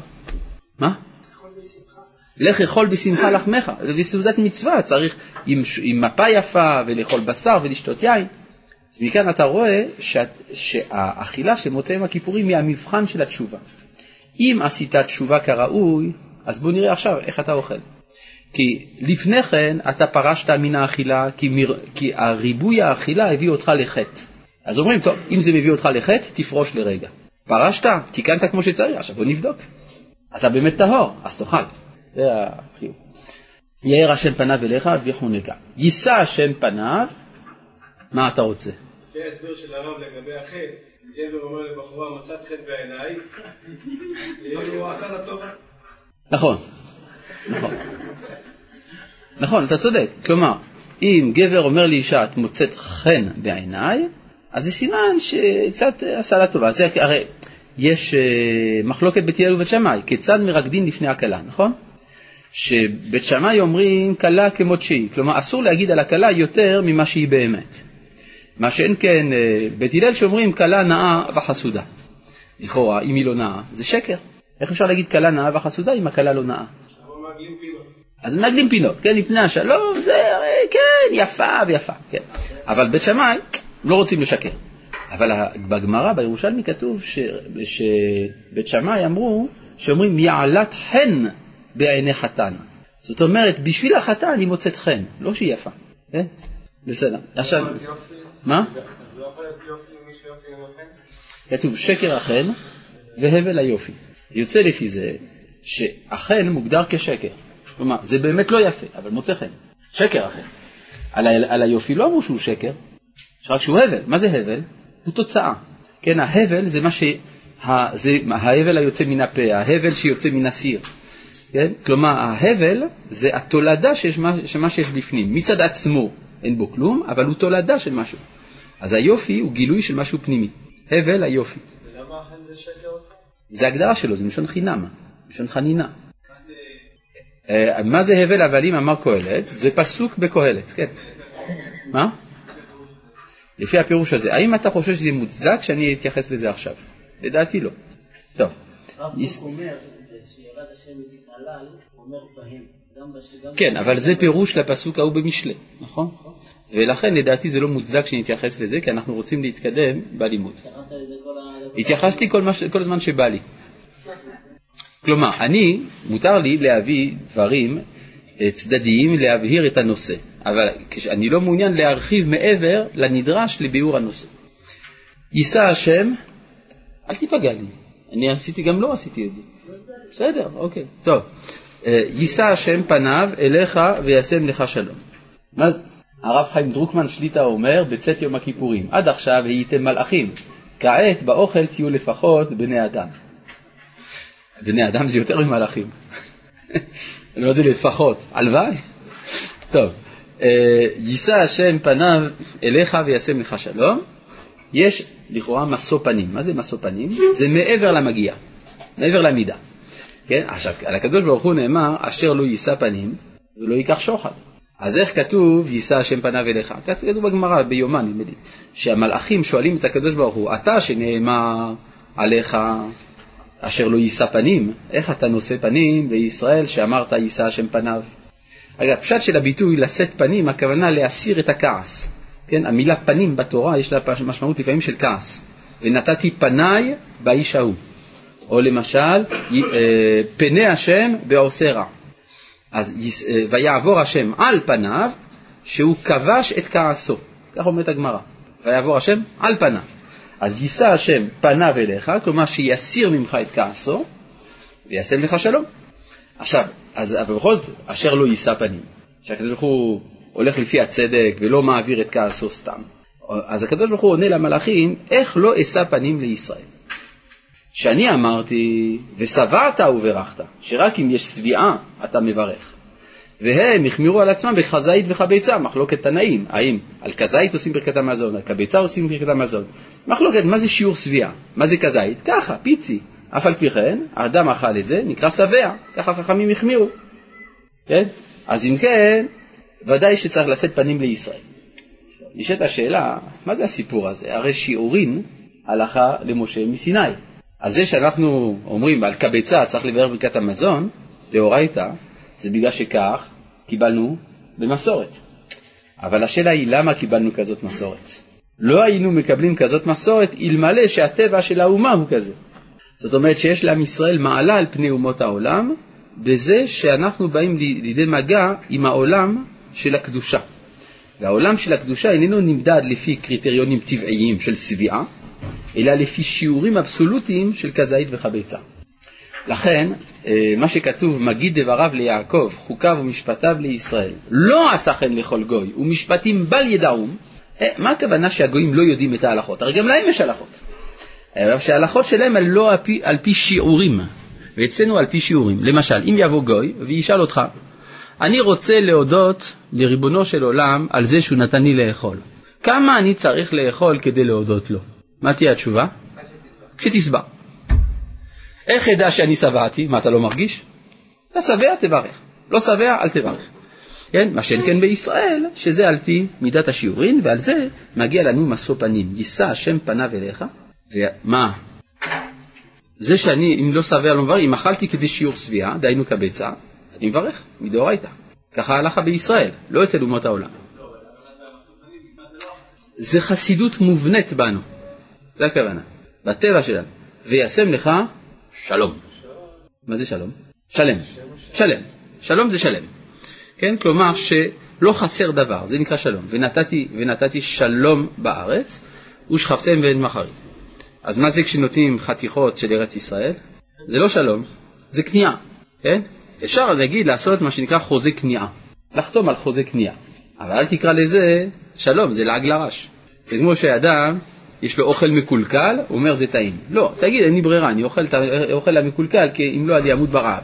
[SPEAKER 1] מה? לך אכול בשמחה לחמך, זה סעודת מצווה, צריך עם, עם מפה יפה ולאכול בשר ולשתות יין. אז מכאן אתה רואה שאת, שהאכילה של מוצאי יום הכיפורים היא המבחן של התשובה. אם עשית תשובה כראוי, אז בוא נראה עכשיו איך אתה אוכל. כי לפני כן אתה פרשת מן האכילה, כי, מר... כי הריבוי האכילה הביא אותך לחטא. אז אומרים, טוב, אם זה מביא אותך לחטא, תפרוש לרגע. פרשת, תיקנת כמו שצריך, עכשיו בוא נבדוק. אתה באמת טהור, אז תאכל. זה החיוב. יאר השם פניו אליך ויחונקה. יישא השם פניו מה אתה רוצה?
[SPEAKER 3] לפי ההסבר של הרב לגבי החטא, גבר אומר לבחורה מצאת חטא בעיניי, הוא עשה לה טובה.
[SPEAKER 1] נכון, נכון. נכון, אתה צודק. כלומר, אם גבר אומר לאישה, את מוצאת חן בעיניי, אז זה סימן שקצת עשה לה טובה. זה הרי יש uh, מחלוקת בית הלל ובית שמאי, כיצד מרקדין לפני הכלה, נכון? שבית שמאי אומרים כלה כמות שהיא, כלומר אסור להגיד על הכלה יותר ממה שהיא באמת. מה שאין כן אה, בית הלל שאומרים כלה נאה וחסודה. לכאורה, אם היא לא נאה, זה שקר. איך אפשר להגיד כלה נאה וחסודה אם הכלה לא נאה? אז מעגלים פינות, כן, מפני השלום, זה הרי, כן, יפה ויפה, כן. אבל בית שמאי לא רוצים לשקר. אבל בגמרא, בירושלמי כתוב ש, שבית שמאי אמרו, שאומרים יעלת חן בעיני חתן. זאת אומרת, בשביל החתן היא מוצאת חן, לא שהיא יפה. כן? בסדר. עכשיו, מה? כתוב שקר החן והבל היופי. יוצא לפי זה שהחן מוגדר כשקר. כלומר, זה באמת לא יפה, אבל מוצא חן. שקר החן. על, ה- על היופי לא אמרו שהוא שקר, רק שהוא הבל. מה זה הבל? הוא תוצאה. כן, ההבל זה מה ש... זה ההבל היוצא מן הפה, ההבל שיוצא מן הסיר. כן? כלומר, ההבל זה התולדה של מה שיש בפנים. מצד עצמו אין בו כלום, אבל הוא תולדה של משהו. אז היופי הוא גילוי של משהו פנימי. הבל היופי.
[SPEAKER 3] ולמה החן זה שקר?
[SPEAKER 1] זה הגדרה שלו, זה מלשון חינם, מלשון חנינה. אה, מה זה הבל הבלים אמר קהלת? זה פסוק בקהלת, כן. מה? לפי הפירוש הזה. האם אתה חושב שזה מוצדק שאני אתייחס לזה עכשיו? לדעתי לא. טוב.
[SPEAKER 6] הרב קוק אומר שירד השם מתעלל, אומר בהם.
[SPEAKER 1] כן, אבל זה פירוש לפסוק ההוא במשלי, נכון? ולכן לדעתי זה לא מוצדק שנתייחס לזה, כי אנחנו רוצים להתקדם בלימוד. התייחסתי כל, מש... כל הזמן שבא לי. כלומר, אני, מותר לי להביא דברים אה, צדדיים להבהיר את הנושא, אבל אני לא מעוניין להרחיב מעבר לנדרש לביאור הנושא. יישא השם, אל תיפגע לי, אני עשיתי, גם לא עשיתי את זה. בסדר, אוקיי, טוב. אה, יישא השם פניו אליך וישם לך שלום. מה זה? הרב חיים דרוקמן שליטא אומר בצאת יום הכיפורים, עד עכשיו הייתם מלאכים, כעת באוכל תהיו לפחות בני אדם. בני אדם זה יותר ממלאכים. מה זה לפחות? הלוואי. טוב, אה, יישא השם פניו אליך וישם לך שלום. יש לכאורה משוא פנים. מה זה משוא פנים? זה מעבר למגיע, מעבר למידה. כן? עכשיו, על הקדוש ברוך הוא נאמר, אשר לא יישא פנים ולא ייקח שוחד. אז איך כתוב יישא השם פניו אליך? כתוב בגמרא, ביומן נדמה לי, שהמלאכים שואלים את הקדוש ברוך הוא, אתה שנאמר עליך אשר לא יישא פנים, איך אתה נושא פנים לישראל שאמרת יישא השם פניו? אגב, פשט של הביטוי לשאת פנים, הכוונה להסיר את הכעס. כן, המילה פנים בתורה יש לה משמעות לפעמים של כעס. ונתתי פניי באיש ההוא. או למשל, אה, פני השם בעושה רע. אז אה, ויעבור השם על פניו, שהוא כבש את כעסו. כך אומרת הגמרא. ויעבור השם על פניו. אז יישא השם פניו אליך, כלומר שיסיר ממך את כעסו, וישם לך שלום. עכשיו, אז בכל זאת, אשר לא יישא פנים, שהקדוש ברוך הוא הולך לפי הצדק ולא מעביר את כעסו סתם. אז הקדוש ברוך הוא עונה למלאכים, איך לא אשא פנים לישראל? שאני אמרתי, ושבעת וברכת, שרק אם יש שביעה אתה מברך. והם החמירו על עצמם בכזית וכביצה, מחלוקת תנאים, האם על כזית עושים ברכת המזון, על כביצה עושים ברכת המזון. מחלוקת, מה זה שיעור שביעה? מה זה כזית? ככה, פיצי. אף על פי כן, האדם אכל את זה, נקרא שבע, ככה חכמים החמירו. כן? אז אם כן, ודאי שצריך לשאת פנים לישראל. נשאלת השאלה, מה זה הסיפור הזה? הרי שיעורין הלכה למשה מסיני. אז זה שאנחנו אומרים על קבצה צריך לברך ברכת המזון, דאורייתא, זה בגלל שכך קיבלנו במסורת. אבל השאלה היא למה קיבלנו כזאת מסורת? לא היינו מקבלים כזאת מסורת אלמלא שהטבע של האומה הוא כזה. זאת אומרת שיש לעם ישראל מעלה על פני אומות העולם בזה שאנחנו באים לידי מגע עם העולם של הקדושה. והעולם של הקדושה איננו נמדד לפי קריטריונים טבעיים של שביעה, אלא לפי שיעורים אבסולוטיים של כזית וחביצה. לכן, אה, מה שכתוב, מגיד דבריו ליעקב, חוקיו ומשפטיו לישראל, לא עשה כן לכל גוי, ומשפטים בל ידעום, אה, מה הכוונה שהגויים לא יודעים את ההלכות? הרי גם להם יש הלכות. אבל שההלכות שלהם הן לא על פי, על פי שיעורים, ואצלנו על פי שיעורים. למשל, אם יבוא גוי וישאל אותך, אני רוצה להודות לריבונו של עולם על זה שהוא נתן לי לאכול. כמה אני צריך לאכול כדי להודות לו? מה תהיה התשובה? כשתשבע. איך אדע שאני שבעתי? מה, אתה לא מרגיש? אתה שבע, תברך. לא שבע, אל תברך. כן, מה שאין כן בישראל, שזה על פי מידת השיעורין, ועל זה מגיע לנו משוא פנים. יישא השם פניו אליך, ומה? זה שאני, אם לא שבע לא מברך, אם אכלתי כדי שיעור שביעה, דהיינו כביצה, אני מברך, מדאורייתא. ככה ההלכה בישראל, לא אצל אומות העולם. זה חסידות מובנית בנו, זה הכוונה, בטבע שלנו. וישם לך שלום. מה זה שלום? שלם. שלם. שלום זה שלם. כן? כלומר שלא חסר דבר, זה נקרא שלום. ונתתי, ונתתי שלום בארץ, ושכבתם ואין מחרים. אז מה זה כשנותנים חתיכות של ארץ ישראל? זה לא שלום, זה כניעה, כן? אפשר להגיד לעשות מה שנקרא חוזה כניעה, לחתום על חוזה כניעה. אבל אל תקרא לזה שלום, זה לעג לרש. זה כמו שאדם, יש לו אוכל מקולקל, הוא אומר זה טעים. לא, תגיד אין לי ברירה, אני אוכל את האוכל המקולקל, כי אם לא אני אמות ברעב.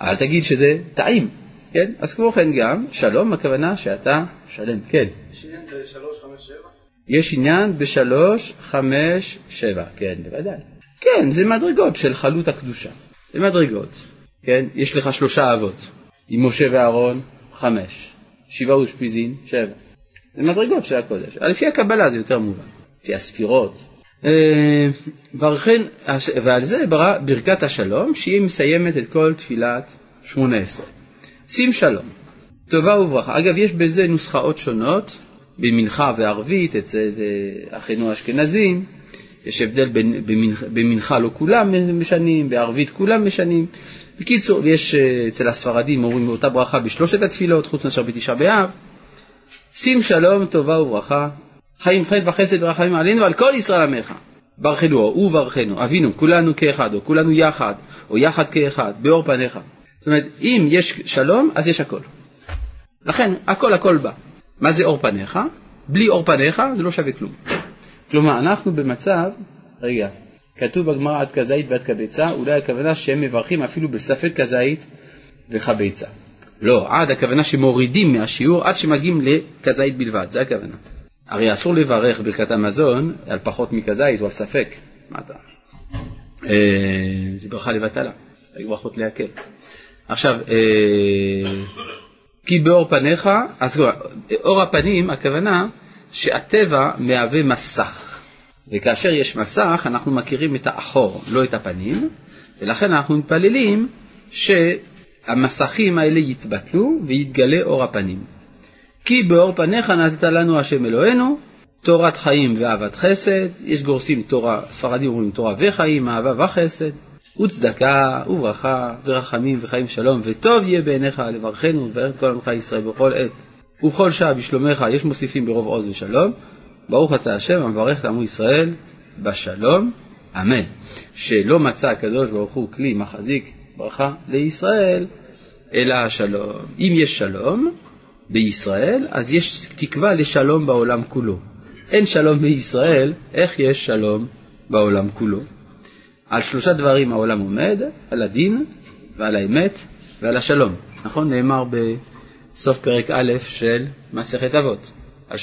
[SPEAKER 1] אבל תגיד שזה טעים, כן? אז כמו כן גם, שלום, הכוונה שאתה שלם, כן.
[SPEAKER 2] יש עניין בשלוש, חמש, שבע?
[SPEAKER 1] יש עניין בשלוש, חמש, שבע, כן, בוודאי. כן, זה מדרגות של חלות הקדושה. זה מדרגות, כן? יש לך שלושה אבות, עם משה ואהרון, חמש. שבעה אושפיזין, שבע. זה מדרגות של הקודש. לפי הקבלה זה יותר מובן, לפי הספירות. אה, ברכן, ועל זה ברא ברכת השלום, שהיא מסיימת את כל תפילת שמונה עשרה. שים שלום, טובה וברכה. אגב, יש בזה נוסחאות שונות, במנחה וערבית, אצל אחינו האשכנזים, יש הבדל בין, במנחה, לא כולם משנים, בערבית כולם משנים. בקיצור, ויש אה, אצל הספרדים אומרים אותה ברכה בשלושת התפילות, חוץ מאשר בתשעה באב. שים שלום, טובה וברכה, חיים חטא וחסד ורחמים עלינו ועל כל ישראל עמך. ברכנו וברכנו, אבינו, כולנו כאחד, או כולנו יחד, או יחד כאחד, באור פניך. זאת אומרת, אם יש שלום, אז יש הכל. לכן, הכל הכל בא. מה זה אור פניך? בלי אור פניך זה לא שווה כלום. כלומר, אנחנו במצב, רגע, כתוב בגמרא עד כזית ועד כביצה, אולי הכוונה שהם מברכים אפילו בספק כזית וכביצה. לא, עד הכוונה שמורידים מהשיעור עד שמגיעים לכזית בלבד, זה הכוונה. הרי אסור לברך ברכת המזון על פחות מכזית או על ספק. מה אתה? אה, זה ברכה לבטלה, ברכות להקל. עכשיו, אה, כי באור פניך, אז אור הפנים, הכוונה שהטבע מהווה מסך. וכאשר יש מסך, אנחנו מכירים את האחור, לא את הפנים, ולכן אנחנו מתפללים שהמסכים האלה יתבטלו ויתגלה אור הפנים. כי באור פניך נתת לנו השם אלוהינו, תורת חיים ואהבת חסד, יש גורסים תורה, ספרדים אומרים תורה וחיים, אהבה וחסד, וצדקה וברכה ורחמים וחיים שלום, וטוב יהיה בעיניך לברכנו ולברך את כל עמך ישראל בכל עת ובכל שעה בשלומך, יש מוסיפים ברוב עוז ושלום, ברוך אתה השם המברך את עמו ישראל בשלום, אמן. שלא מצא הקדוש ברוך הוא כלי מחזיק ברכה לישראל, אלא השלום. אם יש שלום בישראל, אז יש תקווה לשלום בעולם כולו. אין שלום בישראל, איך יש שלום בעולם כולו? על שלושה דברים העולם עומד, על הדין ועל האמת ועל השלום. נכון? נאמר בסוף פרק א' של מסכת אבות.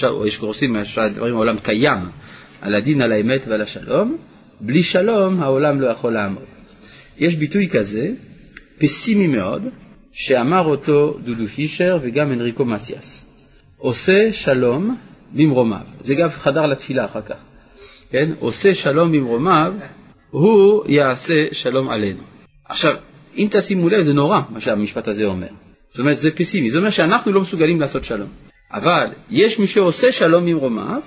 [SPEAKER 1] או יש קורסים מהדברים העולם קיים, על הדין, על האמת ועל השלום. בלי שלום העולם לא יכול לעמוד. יש ביטוי כזה, פסימי מאוד, שאמר אותו דודו פישר וגם אנריקו מסיאס. עושה שלום במרומיו. זה גם חדר לתפילה אחר כך. כן? עושה שלום במרומיו הוא יעשה שלום עלינו. עכשיו, אם תשימו לב, זה נורא מה שהמשפט הזה אומר. זאת אומרת, זה פסימי, זה אומר שאנחנו לא מסוגלים לעשות שלום. אבל יש מי שעושה שלום ממרומיו,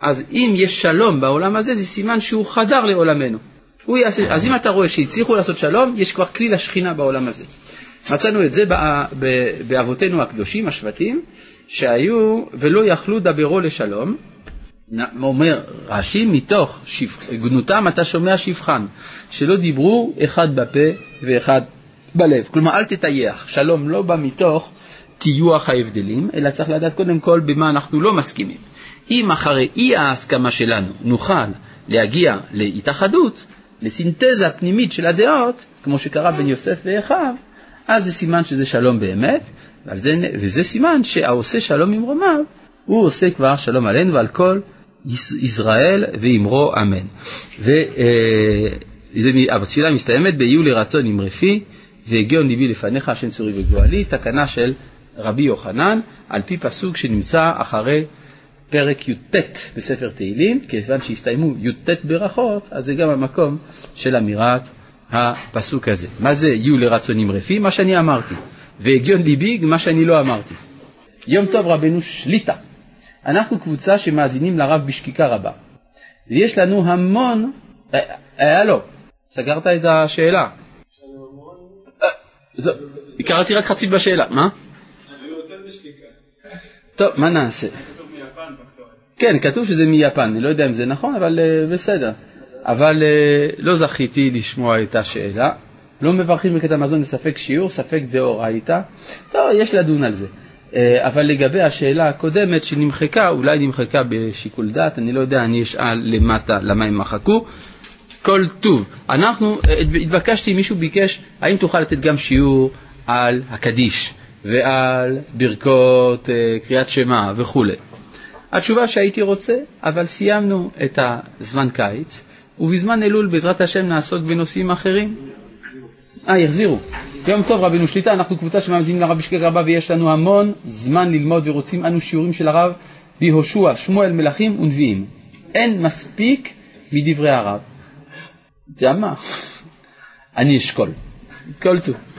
[SPEAKER 1] אז אם יש שלום בעולם הזה, זה סימן שהוא חדר לעולמנו. הוא יעשה, אז אם אתה רואה שהצליחו לעשות שלום, יש כבר כלי לשכינה בעולם הזה. מצאנו את זה באבותינו הקדושים, השבטים, שהיו ולא יכלו דברו לשלום, אומר רש"י, מתוך גנותם אתה שומע שבחן, שלא דיברו אחד בפה ואחד בלב. כלומר, אל תטייח, שלום לא בא מתוך טיוח ההבדלים, אלא צריך לדעת קודם כל במה אנחנו לא מסכימים. אם אחרי אי ההסכמה שלנו נוכל להגיע להתאחדות, לסינתזה פנימית של הדעות, כמו שקרה בין יוסף ואחיו, אז זה סימן שזה שלום באמת, וזה, וזה סימן שהעושה שלום ממרומיו, הוא עושה כבר שלום עלינו ועל כל ישראל ואמרו אמן. והתפילה מסתיימת ביהיו לרצון אמרי פי והגיון ליבי לפניך השם צורי וגואלי, תקנה של רבי יוחנן, על פי פסוק שנמצא אחרי פרק י"ט בספר תהילים, כיוון שהסתיימו י"ט ברכות, אז זה גם המקום של אמירת הפסוק הזה. מה זה יהיו לרצונים רפי? מה שאני אמרתי. והגיון ליבי, מה שאני לא אמרתי. יום טוב רבנו שליטה. אנחנו קבוצה שמאזינים לרב בשקיקה רבה. ויש לנו המון... אה, אה, הלו, סגרת את השאלה. אה, קראתי רק חצי בשאלה, מה? טוב, מה נעשה? כן, כתוב שזה מיפן, אני לא יודע אם זה נכון, אבל uh, בסדר. אבל uh, לא זכיתי לשמוע את השאלה. לא מברכים בקטע מזון בספק שיעור, ספק דאורייתא. טוב, יש לדון על זה. Uh, אבל לגבי השאלה הקודמת שנמחקה, אולי נמחקה בשיקול דעת, אני לא יודע, אני אשאל למטה למה הם מחקו. כל טוב. אנחנו, אה, התבקשתי, מישהו ביקש, האם תוכל לתת גם שיעור על הקדיש ועל ברכות אה, קריאת שמע וכולי. התשובה שהייתי רוצה, אבל סיימנו את הזמן קיץ, ובזמן אלול בעזרת השם נעסוק בנושאים אחרים. אה, יחזירו. יום טוב רבינו שליטה, אנחנו קבוצה שמאזינים לרב בשקק רבה ויש לנו המון זמן ללמוד ורוצים אנו שיעורים של הרב ביהושע, שמואל, מלכים ונביאים. אין מספיק מדברי הרב. אתה יודע מה? אני אשקול. כל טוב.